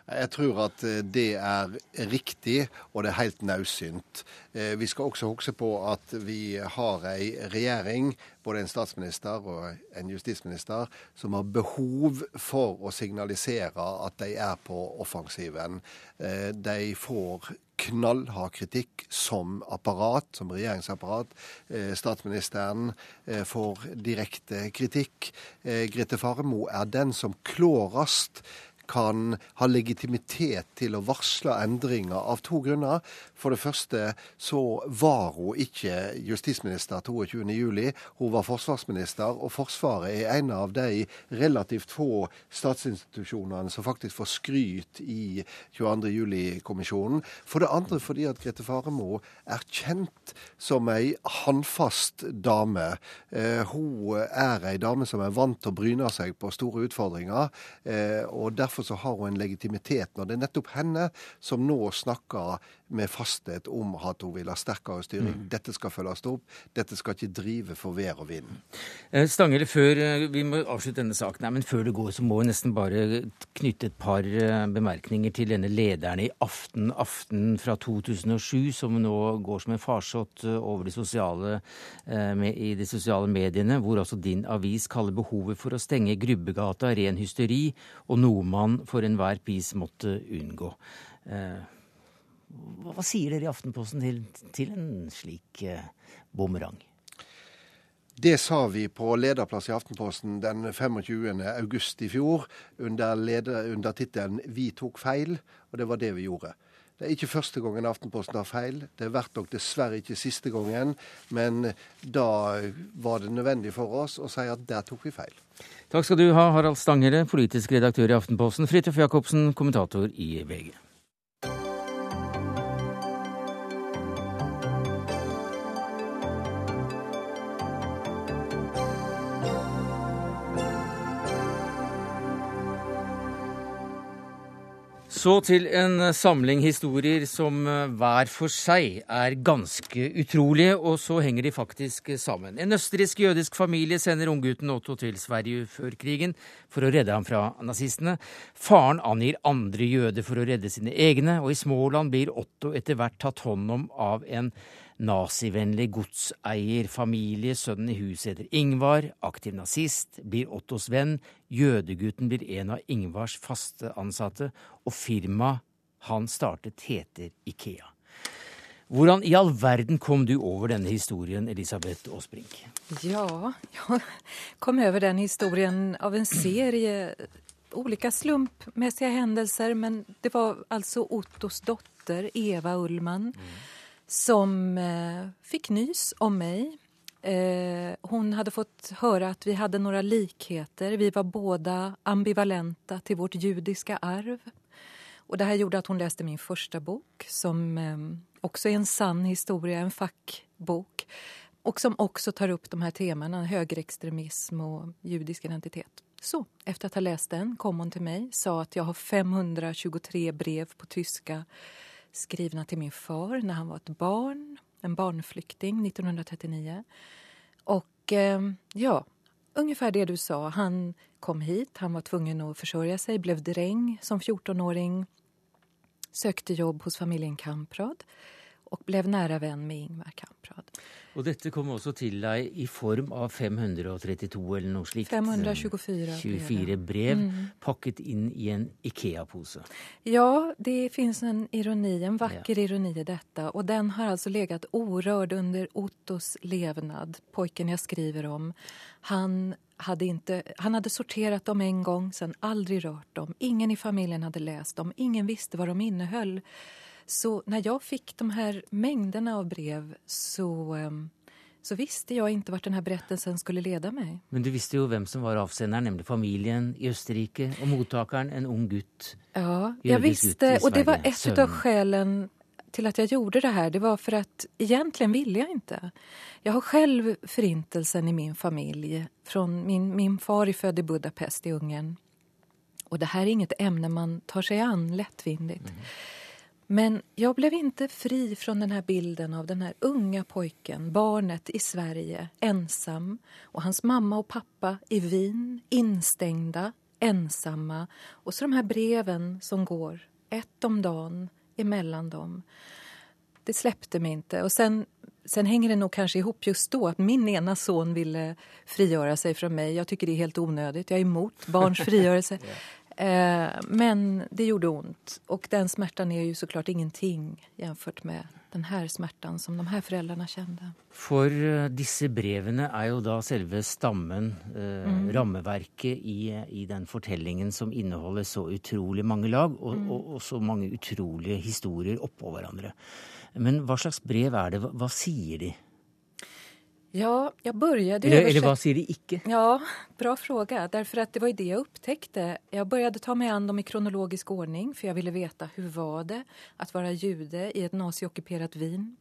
Jeg tror at eh, det er riktig, og det er helt nødsynt. Eh, vi skal også huske på at vi har ei regjering, både en statsminister og en justisminister, som har behov for å signalisere at de er på offensiven. Eh, de får knallhard kritikk som apparat, som regjeringsapparat. Statsministeren får direkte kritikk. Grete Faremo er den som klårest kan ha legitimitet til å varsle endringer av to grunner. For det første så var hun ikke justisminister 22.07. Hun var forsvarsminister, og Forsvaret er en av de relativt få statsinstitusjonene som faktisk får skryt i 22.07-kommisjonen. For det andre fordi at Grete Faremo er kjent som ei håndfast dame. Eh, hun er ei dame som er vant til å bryne seg på store utfordringer. Eh, og derfor så har hun en legitimitet. Når det er nettopp henne som nå snakker med fasthet om at hun vil ha sterkere styring. Mm. Dette skal følges opp. Dette skal ikke drive for vær og vind. Eh, Stangele, før eh, vi må avslutte denne saken, men før det går, så må vi nesten bare knytte et par eh, bemerkninger til denne lederen i Aften Aften fra 2007, som nå går som en farsott over de sosiale, i de sosiale mediene, hvor altså din avis kaller behovet for å stenge Grubbegata ren hysteri, og noe man for enhver pris måtte unngå. Hva, sier dere i Aftenposten til, til en slik eh, bumerang? Det sa vi på lederplass i Aftenposten den 25. august i fjor under, leder, under tittelen 'Vi tok feil', og det var det vi gjorde. Det er ikke første gangen Aftenposten har feil. Det har vært nok dessverre ikke siste gangen. Men da var det nødvendig for oss å si at der tok vi feil. Takk skal du ha, Harald Stangere, politisk redaktør i Aftenposten, Fridtjof Jacobsen, kommentator i VG. Så til en samling historier som eh, hver for seg er ganske utrolige, og så henger de faktisk sammen. En østerriksk-jødisk familie sender unggutten Otto til Sverige før krigen for å redde ham fra nazistene. Faren angir andre jøder for å redde sine egne, og i Småland blir Otto etter hvert tatt hånd om av en nazivennlig godseierfamilie. Sønnen i huset heter Ingvar, aktiv nazist, blir Ottos venn. Jødegutten blir en av Ingvars faste ansatte, og firmaet han startet, heter Ikea. Hvordan i all verden kom du over denne historien, Elisabeth Aasbrink? Ja, jeg kom over den historien av en serie ulike slumpmessige hendelser, men det var altså Ottos dotter Eva Ullmann. mm som eh, fikk nys om meg. Eh, hun hadde fått høre at vi hadde noen likheter. Vi var båda ambivalenta til vårt jødiske arv. Og det her gjorde at hun leste min første bok som eh, også er en sann historie, en fackbok. Og som også tar opp de her temaene høyreekstremisme og judisk identitet. Så, etter å ha lest den kom hun til meg sa at jeg har 523 brev på tyska skrivna till min far när han var ett barn, en barnflykting 1939. Och eh, ja, ungefär det du sa. Han kom hit, han var tvungen att försörja sig, blev dräng som 14-åring, sökte jobb hos familjen Kamprad og ble nære venn med Ingvar Kamprad. Og dette kom også til deg i form av 532 eller noe slikt? 524 24 brev mm. pakket inn i en Ikea-pose. Ja, det fins en ironi, en vakker ja. ironi i dette. Og den har altså legat urørt under Ottos levnad, pojken jeg skriver om. Han hadde, inte, han hadde sortert dem en gang, sen aldri rørt dem. Ingen i familien hadde lest dem, ingen visste hva de inneholdt. Så när jag fick de här mängderna av brev så, ehm, så visste jag inte vart den här berättelsen skulle leda meg. Men du visste jo hvem som var avsenderen, nemlig familien i Østerrike, og mottakeren en ung gutt. Ja, jeg visste, og det var et av skälen til at jeg gjorde det her. Det var for at egentlig ville jeg ikke. Jeg har selv förintelsen i min familj. Från min, min far är född i Budapest i Ungern. Og det her er inget emne man tar seg an lättvindigt. Mm. Men jag blev inte fri från den här bilden av den här unga pojken, barnet i Sverige, ensam och hans mamma och pappa i Wien, instängda ensamma. Och så de här breven som går, ett om dagen emellan dem. Det släppte mig inte. Och sen, hänger det nog kanske ihop just då att min ena son ville frigöra sig från mig. Jag tycker det är helt onödigt. Jag är emot barns frigörelse. Eh, men det gjorde vondt. Og den smerten er jo så såklart ingenting jämfört med den smerten smärtan som de her foreldrene kjente. For eh, disse brevene er jo da selve stammen, eh, Mm. rammeverket, i, i den fortellingen som inneholder så utrolig mange lag, og, Mm. og, og så mange utrolige historier oppå hverandre. Men hva slags brev er det? Hva, hva sier de? Ja, jag började Eller, eller hva sier de ikke? Ja, bra fråga. Därför att det var ju det jag upptäckte. Jag började ta mig an dem i kronologisk ordning for jeg ville veta hur var det att vara jude i et naziockuperat Wien.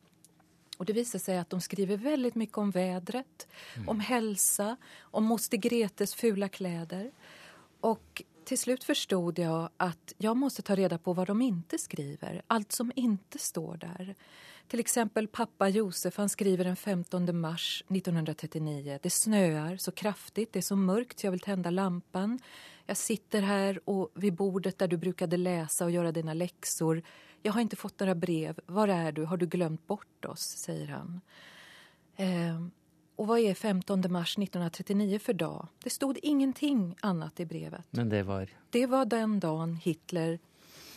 Och det viser sig att de skriver väldigt mycket om vädret, om hälsa, om moster Gretes fula kläder. Och till slut förstod jag att jag måste ta reda på vad de inte skriver, allt som inte står där. Till exempel pappa Josef, han skriver den 15 mars 1939. Det snöar så kraftigt, det är så mörkt så jag vill tända lampan. Jag sitter här och vid bordet där du brukade läsa och göra dina läxor. Jag har inte fått några brev. Var är du? Har du glömt bort oss? säger han. Eh, och vad är 15 mars 1939 för dag? Det stod ingenting annat i brevet. Men det var Det var den dagen Hitler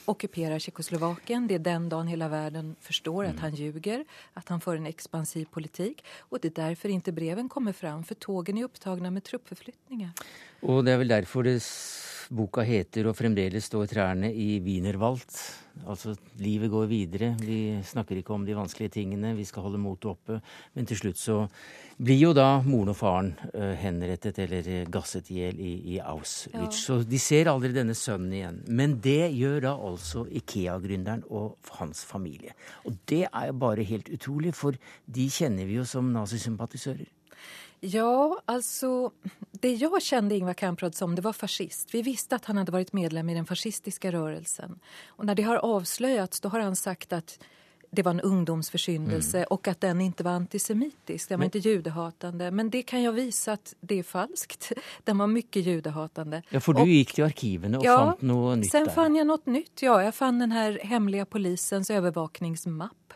ockuperar Tjeckoslovakien. Det är den dagen hela världen förstår att han ljuger, att han för en expansiv politik. Och det är därför inte breven kommer fram, för tågen är upptagna med truppförflyttningar. Og det er vel derfor det, boka heter 'Og fremdeles står trærne i Wienerwald'. Altså, livet går videre. Vi snakker ikke om de vanskelige tingene, vi skal holde motet oppe. Men til slutt så blir jo da moren og faren eh, henrettet eller eh, gasset i hjel i, i Auschwitz. Ja. Så de ser aldri denne sønnen igjen. Men det gjør da altså Ikea-gründeren og hans familie. Og det er jo bare helt utrolig, for de kjenner vi jo som nazisympatisører. Ja, altså det jeg kjente Ingvar Kamprad som, det var fascist. Vi visste at han hadde vært medlem i den fascistiske rørelsen. Og når det har avslørt, da har han sagt at det var en ungdomsforsyndelse, mm. og at den ikke var antisemittisk. den var ikke judehatende. Men det kan jeg vise at det er falskt. Den var mye judehatende. Ja, for du og, gikk til arkivene og fant noe nytt Sen der. fann jeg noe nytt. Ja, Jeg fann den her hemmelige polisens övervakningsmapp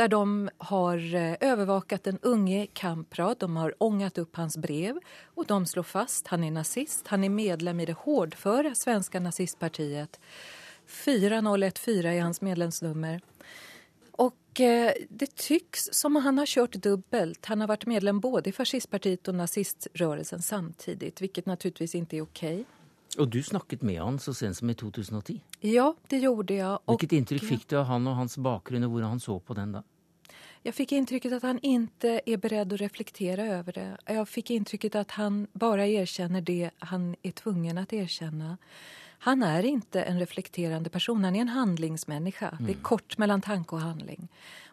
där de har eh, övervakat den unge Kamprad. De har ångat upp hans brev och de slår fast han är nazist. Han är medlem i det hårdföra svenska nazistpartiet. 4014 är hans medlemsnummer. Och eh, det tycks som han har kört dubbelt. Han har varit medlem både i fascistpartiet och naziströrelsen samtidigt, vilket naturligtvis inte är okej. Og du snakket med han så sent som i 2010. Ja, det gjorde jeg. Og... Hvilket inntrykk fikk du av han og hans bakgrunn, og hvordan han så på den da? Jeg fikk inntrykket at han ikke er beredd å reflektere over det. Jeg fikk inntrykket at han bare erkjenner det han er tvungen å erkjenne. Han er ikke en reflekterende person, han er en handlingsmänniska. Det er kort mellom tanke og handling.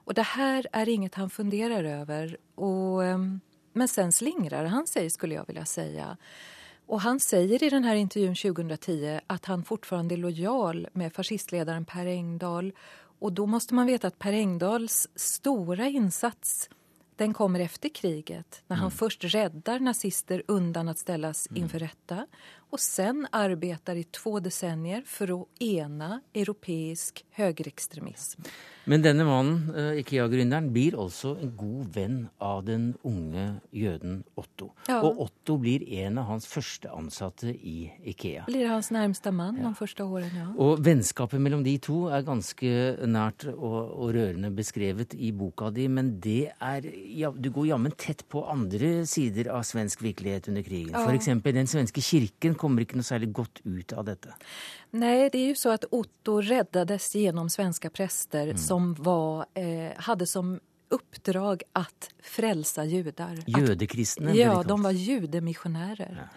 Og det her er inget han funderer over. Och, ehm, men sen slingrer han seg, skulle jeg vilja säga. Och han säger i den här intervjun 2010 att han fortfarande är lojal med fascistledaren Per Engdahl. Och då måste man veta att Per Engdahls stora insats den kommer efter kriget när han först räddar nazister undan att ställas inför rätta och sen arbetar i två decennier för att ena europeisk högerextremism. Men denne mannen, eh, Ikea-gründeren, blir altså en god venn av den unge jøden Otto. Ja. Og Otto blir en av hans første ansatte i Ikea. Blir hans nærmeste mann ja. de første årene, ja. Og vennskapet mellom de to er ganske nært og, og rørende beskrevet i boka di, men det er ja, Du går jammen tett på andre sider av svensk virkelighet under krigen. For eksempel den svenske kirken kommer ikke noe særlig godt ut av dette. Nei, det er jo så at Otto reddes gjennom svenske prester mm. som var, eh, hadde som oppdrag å frelse jøder. Jødekristne Ja, de var kalt. Ja.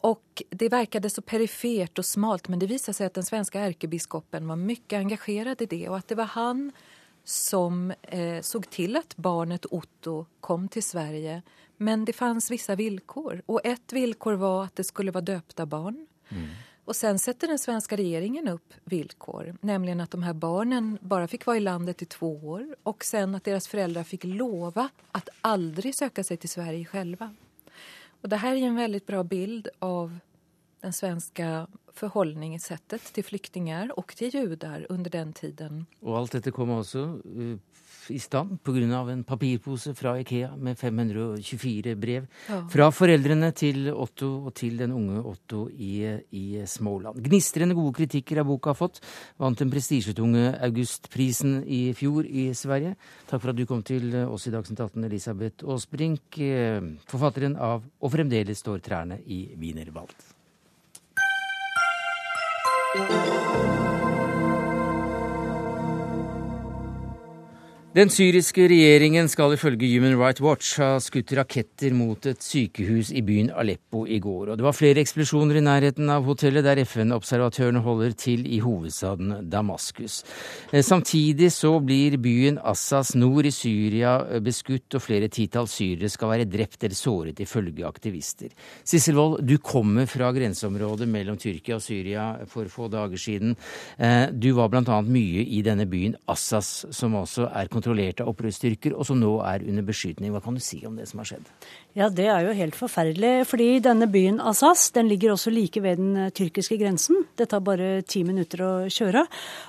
Og Och det verkade så perifert og smalt men det visade seg at den svenske erkebiskopen var mye engagerad i det og at det var han som eh, såg till att barnet Otto kom til Sverige. Men det fanns vissa villkor och ett villkor var att det skulle vara döpta barn. Och sen sätter den svenska regeringen upp villkor, nämligen att de här barnen bara fick vara i landet i två år och sen att deras föräldrar fick lova att aldrig söka sig till Sverige själva. Och det här är en väldigt bra bild av den svenske forholdningssettet til flyktninger og til jøder under den tiden. Og alt dette kom også uh, i stand pga. en papirpose fra Ikea med 524 brev ja. fra foreldrene til Otto og til den unge Otto i, i Småland. Gnistrende gode kritikker av boka har fått. Vant den prestisjetunge Augustprisen i fjor i Sverige. Takk for at du kom til oss i Dagsnytt 18, Elisabeth Aasbrink, eh, forfatteren av Og fremdeles står trærne i Wienerwald. thank you Den syriske regjeringen skal ifølge Human Rights Watch ha skutt raketter mot et sykehus i byen Aleppo i går. Og det var flere eksplosjoner i nærheten av hotellet der FN-observatørene holder til i hovedstaden Damaskus. Eh, samtidig så blir byen Assas nord i Syria eh, beskutt, og flere titalls syrere skal være drept eller såret, ifølge aktivister. Sissel Wold, du kommer fra grenseområdet mellom Tyrkia og Syria for få dager siden. Eh, du var bl.a. mye i denne byen Assas, som også er kontrollerte opprørsstyrker, og som nå er under beskytning. Hva kan du si om det som har skjedd? Ja, Det er jo helt forferdelig. fordi denne byen Assas den ligger også like ved den eh, tyrkiske grensen. Det tar bare ti minutter å kjøre.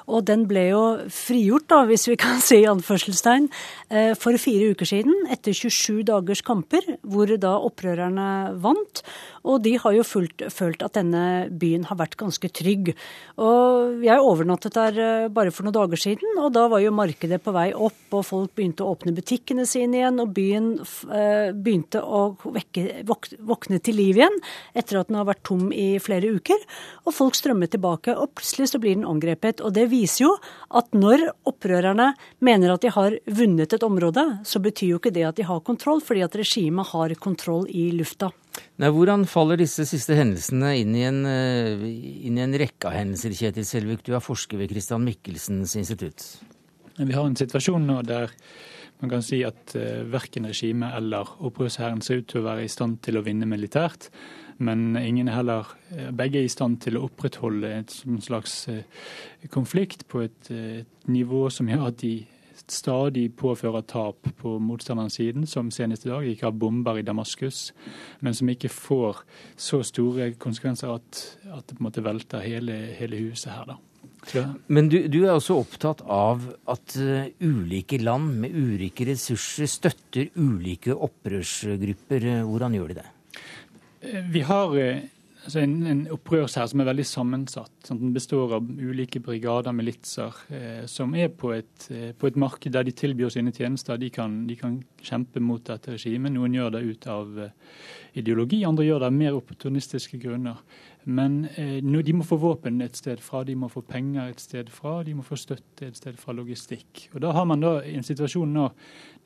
Og den ble jo frigjort, da, hvis vi kan si i anførselstegn, eh, for fire uker siden. Etter 27 dagers kamper, hvor da opprørerne vant. Og de har jo fulgt, følt at denne byen har vært ganske trygg. Og jeg overnattet der eh, bare for noen dager siden, og da var jo markedet på vei opp, og folk begynte å åpne butikkene sine igjen, og byen eh, begynte å vekke, våkne til liv igjen etter at den har vært tom i flere uker. Og folk strømmer tilbake, og plutselig så blir den angrepet. Og det viser jo at når opprørerne mener at de har vunnet et område, så betyr jo ikke det at de har kontroll, fordi at regimet har kontroll i lufta. Nei, Hvordan faller disse siste hendelsene inn i en, eh, inn i en rekke av hendelser, Kjetil Selvik? Du er forsker ved Christian Michelsens institutt. Vi har en situasjon nå der man kan si at uh, verken regimet eller opprørshæren ser ut til å være i stand til å vinne militært. Men ingen er heller eh, Begge er i stand til å opprettholde et slags uh, konflikt på et, et nivå som gjør at de stadig påfører tap på motstanderens siden, som senest i dag ikke har bomber i Damaskus, men som ikke får så store konsekvenser at, at det på en måte velter hele, hele huset her. da. Men du, du, er også opptatt av at uh, ulike land med ulike ressurser støtter ulike opprørsgrupper. Hvordan gjør de det? Eh, vi har uh, altså en, en opprørshær som er veldig sammensatt. Sånn, den består av ulike brigader, militser, eh, som er på et, eh, på et, marked der de tilbyr sine tjenester. De kan, de kan kjempe mot dette regimet. Noen gjør det ut av eh, ideologi, andre gjør det av mer opportunistiske grunner. Men eh, de må få våpen et sted fra, de må få penger et sted fra, de må få støtte et sted fra logistikk. Og Da har man da en situasjon nå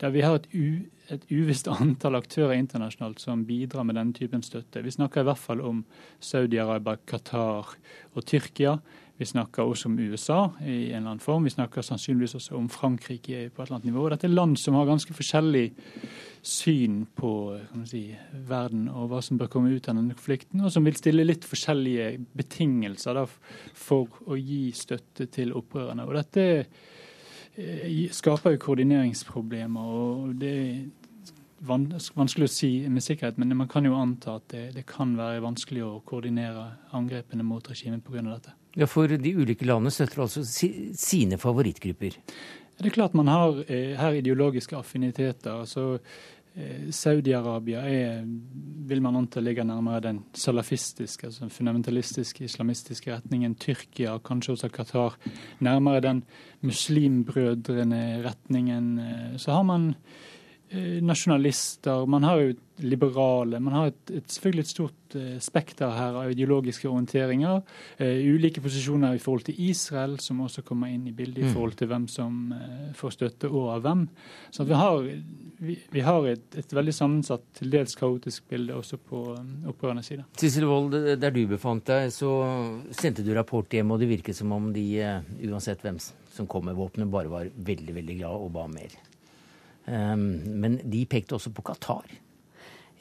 der vi har et, u, et uvisst antall aktører internasjonalt som bidrar med denne typen støtte. Vi snakker i hvert fall om Saudi-Arabia, Qatar og Tyrkia. Vi snakker også om USA i en eller annen form. Vi snakker sannsynligvis også om Frankrike på et eller annet nivå. Dette er land som har ganske forskjellig syn på si, verden og hva som bør komme ut av denne konflikten, og som vil stille litt forskjellige betingelser da, for å gi støtte til opprørerne. Og dette eh, skaper jo koordineringsproblemer. og det vanskelig å si med sikkerhet, men man kan jo anta at det, det kan være vanskelig å koordinere angrepene mot regimet pga. dette. Ja, For de ulike landene støtter altså sine favorittgrupper? Det er klart man har eh, her ideologiske affiniteter. altså eh, Saudi-Arabia er, vil man anta ligger nærmere den salafistiske, altså fundamentalistiske, islamistiske retningen. Tyrkia, kanskje også Qatar, nærmere den muslimbrødrene retningen. Eh, så har man nasjonalister, man har jo liberale. Man har et, et, selvfølgelig et stort uh, spekter her av ideologiske orienteringer. Uh, ulike posisjoner i forhold til Israel, som også kommer inn i bildet i mm. forhold til hvem som uh, får støtte og av hvem. Så vi har, vi, vi har et, et, veldig sammensatt, til dels kaotisk bilde også på um, opprørernes side. Sissel Wold, der du befant deg, så sendte du rapport hjem, og det virket som om de, uansett hvem som kom med våpenet, bare var veldig, veldig glad og ba mer. Ehm, men de pekte også på Qatar.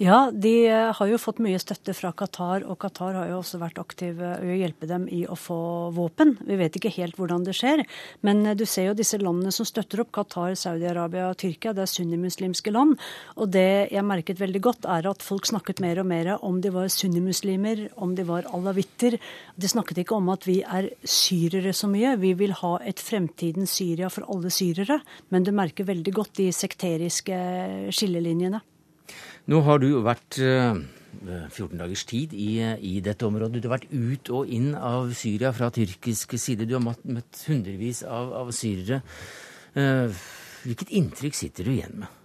Ja, de eh, har jo fått mye støtte fra Qatar, og Qatar har jo også vært aktiv i å hjelpe dem i å få våpen. Vi vet ikke helt hvordan det skjer, men du ser jo disse landene som støtter opp, Qatar, Saudi-Arabia og Tyrkia, det er sunnimuslimske land. Og det jeg merket veldig godt, er at folk snakket mer og mer om de var sunnimuslimer, om de var alawitter. De snakket ikke om at vi er syrere så mye. Vi vil ha et fremtidens Syria for alle syrere. Men du merker veldig godt de sekteriske skillelinjene. Nå har du jo vært 14 dagers tid i, i, dette området. Du har vært ut og inn av Syria fra tyrkisk side. Du har møtt hundrevis av, av syrere. Hvilket inntrykk sitter du igjen med?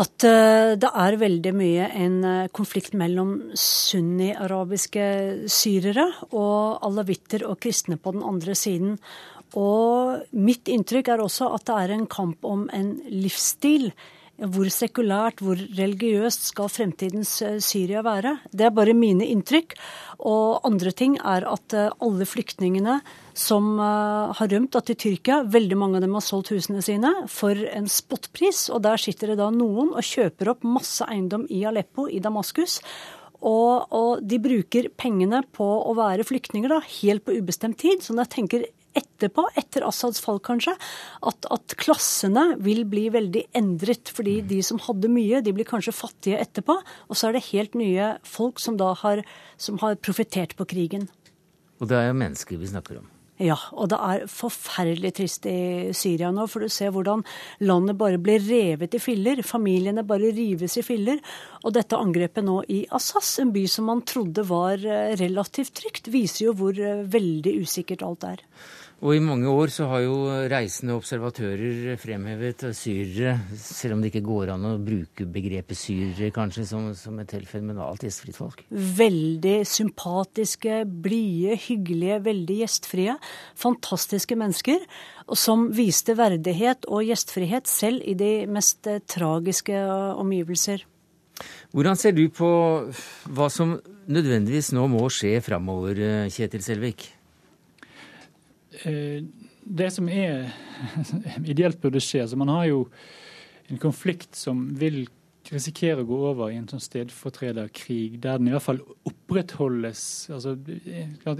At det er veldig mye en konflikt mellom sunni-arabiske syrere og alawitter og kristne på den andre siden. Og mitt inntrykk er også at det er en kamp om en livsstil. Hvor sekulært, hvor religiøst skal fremtidens Syria være? Det er bare mine inntrykk. Og andre ting er at alle flyktningene som har rømt til Tyrkia, veldig mange av dem har solgt husene sine for en spottpris. Og der sitter det da noen og kjøper opp masse eiendom i Aleppo, i Damaskus. Og, og, de bruker pengene på å være flyktninger da, helt på ubestemt tid. Så når jeg tenker etterpå, etter Assads fall kanskje, at, at, klassene vil bli veldig endret. Fordi de som hadde mye, de blir kanskje fattige etterpå. Og så er det helt nye folk som da har, som har profittert på krigen. Og det er jo mennesker vi snakker om. Ja, og det er forferdelig trist i Syria nå, for du ser hvordan landet bare blir revet i filler. Familiene bare rives i filler. Og dette angrepet nå i Assas, en by som man trodde var relativt trygt, viser jo hvor veldig usikkert alt er. Og i mange år så har jo reisende observatører fremhevet syrere, selv om det ikke går an å bruke begrepet syrere kanskje som, som et helt fenomenalt gjestfritt folk. Veldig sympatiske, blide, hyggelige, veldig gjestfrie. Fantastiske mennesker. Som viste verdighet og gjestfrihet selv i de mest tragiske omgivelser. Hvordan ser du på hva som nødvendigvis nå må skje framover, Kjetil Selvik? Det som er ideelt burde skje altså Man har jo en konflikt som vil risikere å gå over i en sånn stedfortrederkrig, der den i hvert fall opprettholdes altså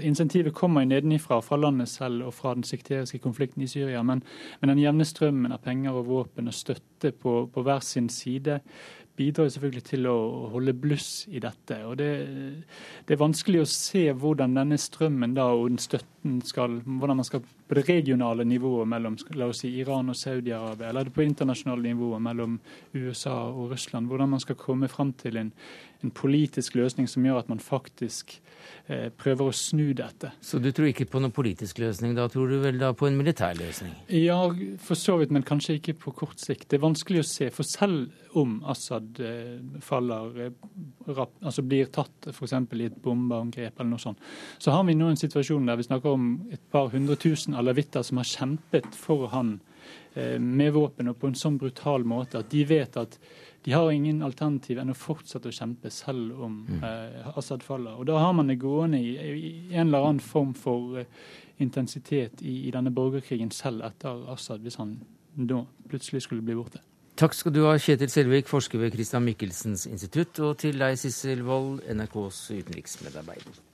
Insentivet kommer nedenifra, fra landet selv og fra den sekteriske konflikten i Syria. Men, men den jevne strømmen av penger og våpen og støtte på, på hver sin side bidrar selvfølgelig til å holde bluss i dette. og det, det, er vanskelig å se hvordan denne strømmen da, og den støtten skal, hvordan man skal på det regionale nivået mellom la oss si, Iran og Saudi-Arabia, eller på internasjonale nivået mellom USA og Russland, hvordan man skal komme fram til en, en politisk løsning som gjør at man faktisk eh, prøver å snu dette. Så du tror ikke på noen politisk løsning, da tror du vel da på en militær løsning? Ja, for så vidt, men kanskje ikke på kort sikt. Det er vanskelig å se. For selv om Assad eh, faller, eh, altså blir tatt f.eks. i et bombeangrep eller noe sånt, så har vi nå en situasjon der vi snakker om et par hundre tusen alawitter som har kjempet for han eh, med våpen og på en sånn brutal måte at de vet at de har ingen alternativ enn å fortsette å kjempe selv om mm. eh, Assad faller. Og Da har man det gående i, i en eller annen form for uh, intensitet i, i, denne borgerkrigen selv etter Assad, hvis han da plutselig skulle bli borte. Takk skal du ha, Kjetil Selvik, forsker ved Christian Michelsens institutt, og til deg, Sissel Wold, NRKs utenriksmedarbeider.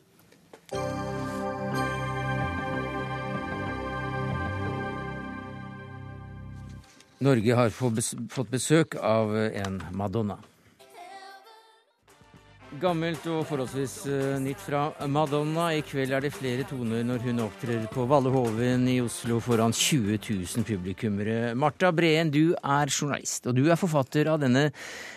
Norge har fått besøk av en Madonna. Gammelt og forholdsvis uh, nytt fra Madonna. I kveld er det flere toner når hun opptrer på Valle Hoven i Oslo foran 20 000 publikummere. Marta Breen, du er journalist, og du er forfatter av denne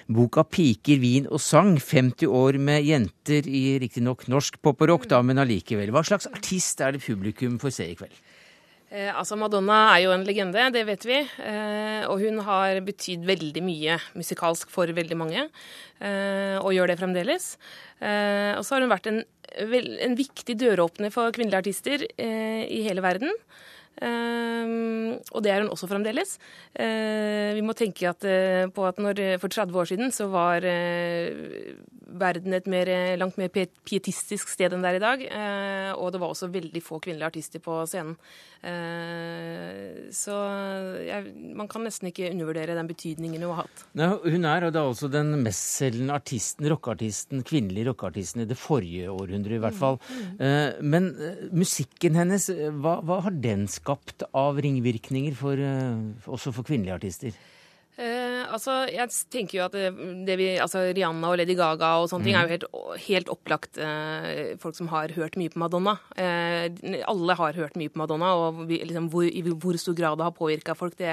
boka 'Piker, vin og sang'. 50 år med jenter i riktignok norsk pop og rock, da, men allikevel. Hva slags artist er det publikum får se i kveld? Eh, altså Madonna er jo en legende, det vet vi. Eh, og hun har betydd veldig mye musikalsk for veldig mange, eh, og gjør det fremdeles. Eh, og så har hun vært en, en viktig døråpner for kvinnelige artister eh, i hele verden. Uh, og det er hun også fremdeles. Vi må tenke at, på at når, for 30 år siden så var verden et mer, langt mer pietistisk sted enn det er i dag. Og det var også veldig få kvinnelige artister på scenen. Så jeg, man kan nesten ikke undervurdere den betydningen hun har hatt. Ja, hun er da altså den mestselgende artisten, rockeartisten, kvinnelige rockeartisten i det forrige århundret i hvert fall. Mm, mm. Men musikken hennes, hva, hva, har den skapt av ringvirkninger for, også for kvinnelige artister? Eh, altså, jeg tenker jo at det, det vi, altså Rihanna og Lady Gaga og sånne mm. ting er jo helt, helt opplagt eh, folk som har hørt mye på Madonna. Eh, alle har hørt mye på Madonna, og vi, liksom, hvor, i hvor stor grad det har påvirka folk, det,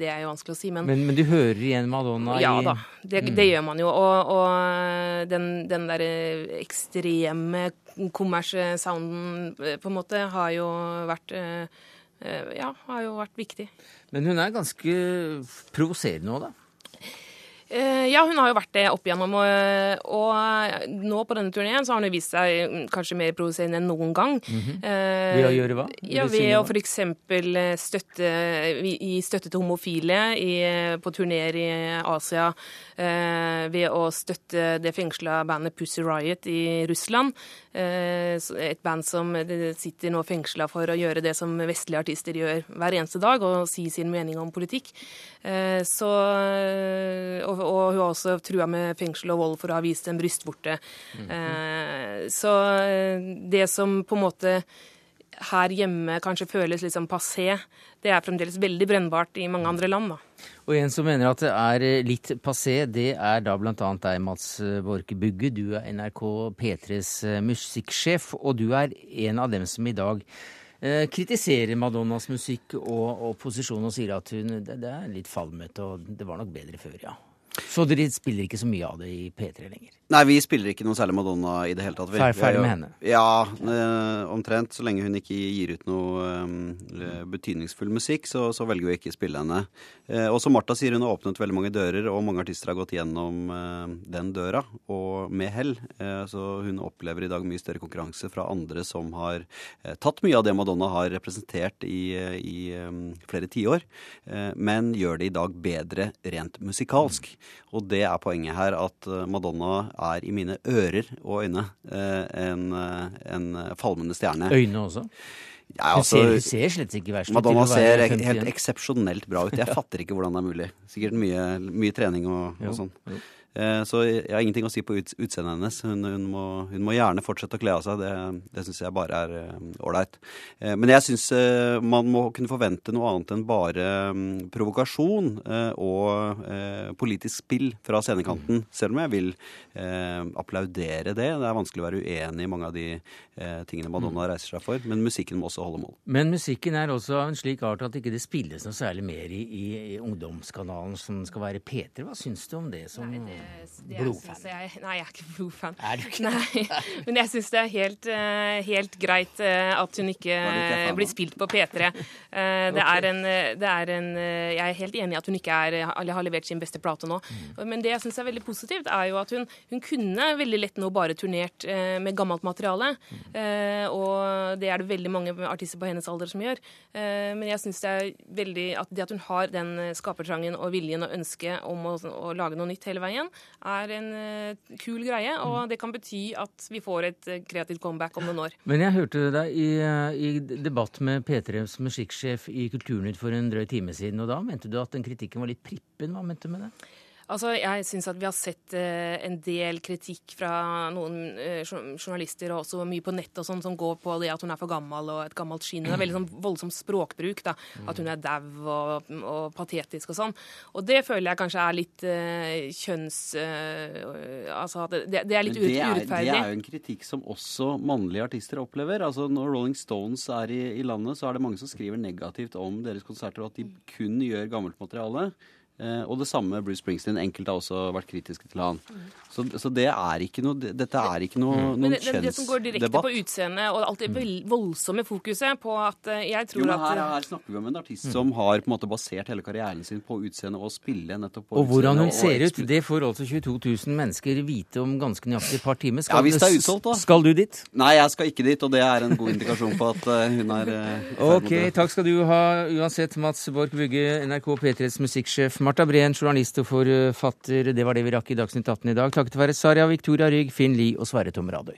det, er jo vanskelig å si. Men, men, men du hører igjen Madonna ja, i Ja da, det, mm. det, gjør man jo. Og, og den, den derre ekstreme kommers-sounden eh, på en måte har jo vært eh, Eh, ja, har jo vært viktig. Men hun er ganske provoserende òg, da? Eh, ja, hun har jo vært det opp igjennom. Og, og nå på denne turneen så har hun vist seg mm, kanskje mer provoserende enn noen gang. Mm -hmm. ved å gjøre hva? Ja, Ved å f.eks. støtte gi støtte til homofile i, på turneer i Asia. ved å støtte det fengsla bandet Pussy Riot i Russland. et band som sitter nå fengsla for å gjøre det som vestlige artister gjør hver eneste dag, og si sin mening om politikk. så og og hun har også trua med fengsel og vold for å ha vist en brystvorte. Mm -hmm. Så eh, det som på en måte her hjemme kanskje føles litt sånn passé, det er fremdeles veldig brennbart i mange andre land. da. Og en som mener at det er eh, litt passé, det er da bl.a. deg, Mats Borke Bugge. Du er NRK P3s musikksjef, og du er en av dem som i dag kritiserer Madonnas musikk og, og posisjon og sier at hun, det, det er litt falmete, og det var nok bedre før, ja. Så dere spiller ikke så mye av det i P3 lenger? Nei, vi spiller ikke noe særlig Madonna i det hele tatt. Vi, ferdig med henne? Ja, øh, omtrent. Så lenge hun ikke gir ut noe øh, betydningsfull musikk, så, så, velger vi ikke å spille henne. Eh, og som Martha sier, hun har åpnet veldig mange dører, og mange artister har gått gjennom øh, den døra, og med hell. Eh, så hun opplever i dag mye større konkurranse fra andre som har eh, tatt mye av det Madonna har representert i, i flere tiår, men gjør det i dag bedre rent musikalsk. Og det er poenget her, at Madonna er i mine ører og øyne eh, en, eh, en falmende stjerne. Øyne også? Ja, altså, hun, ser, hun ser slett ikke verst ut. Madonna ser helt eksepsjonelt bra ut. Jeg fatter ikke hvordan det er mulig. Sikkert mye, mye trening og, og sånn. Eh, så jeg har ingenting å si på utseendet hennes. Hun, hun, må, hun, må, gjerne fortsette å kle av seg. Det, det syns jeg bare er eh, ålreit. Uh, men jeg syns man må kunne forvente noe annet enn bare um, provokasjon og politisk spill fra scenekanten. Selv om jeg vil applaudere det. Det er vanskelig å være uenig i mange av de tingene Madonna mm. reiser seg for. Men musikken må også holde mål. Men musikken er også av en slik art at ikke det spilles noe særlig mer i, i, i ungdomskanalen som skal være P3. Hva syns du om det? som... Nei, det blodfan? Jeg, nei, jeg er ikke blodfan. Er du ikke Nei, Men jeg syns det er helt, uh, helt, greit uh, at hun ikke ikke blir spilt på P3. det er en, det er en Jeg er helt enig i at hun ikke er, har levert sin beste plate nå. Mm. Men det jeg syns er veldig positivt, er jo at hun, hun kunne veldig lett nå bare turnert med gammelt materiale. Mm. og det er det veldig mange artister på hennes alder som gjør. men jeg syns det er veldig at det at hun har den skapertrangen og viljen og ønsket om å, å lage noe nytt hele veien, er en uh, kul greie. Og mm. det kan bety at vi får et uh, kreativt comeback om noen år. Men jeg hørte deg i, uh, i debatt med P3s musikksjef i Kulturnytt for en drøy time siden, og da mente du at den kritikken var litt prippen. Hva mente du med det? Altså, Jeg syns at vi har sett eh, en del kritikk fra noen eh, journalister, og også mye på nett og sånn, som går på det at hun er for gammel og et gammelt skinn. Det er veldig sånn voldsom språkbruk. da, At hun er dau og, og, patetisk og sånn. Og det føler jeg kanskje er litt eh, kjønns... Eh, altså, det, det, er litt det er, urettferdig. Det er jo en kritikk som også mannlige artister opplever. Altså, Når Rolling Stones er i, i landet, så er det mange som skriver negativt om deres konserter, og at de kun gjør gammelt materiale. Eh, og det samme Bruce Springsteen. Enkelte har også vært kritiske til han. Så, så det er ikke noe, dette er ikke noe, mm. noen kjønnsdebatt. Det som går direkte på utseendet, og alt det voldsomme fokuset på at eh, jeg tror jo, at her, her, snakker vi om en artist mm. som har på en måte basert hele karrieren sin på utseende og spille nettopp på Og hvordan hun ser ut, det får altså 22 000 mennesker vite om ganske nøyaktig et par timer. Skal, ja, hvis det er utsolgt, da. Skal du dit? Nei, jeg skal ikke dit, og det er en god indikasjon på at hun er Ok, takk skal du ha uansett, Mats Borch Bugge, NRK P3s musikksjef. Marta Breen, journalist og forfatter. Det var det vi rakk i Dagsnytt 18 i dag. Takket være Saria Victoria Rygg, Finn Lie og Sverre Tom Radøy.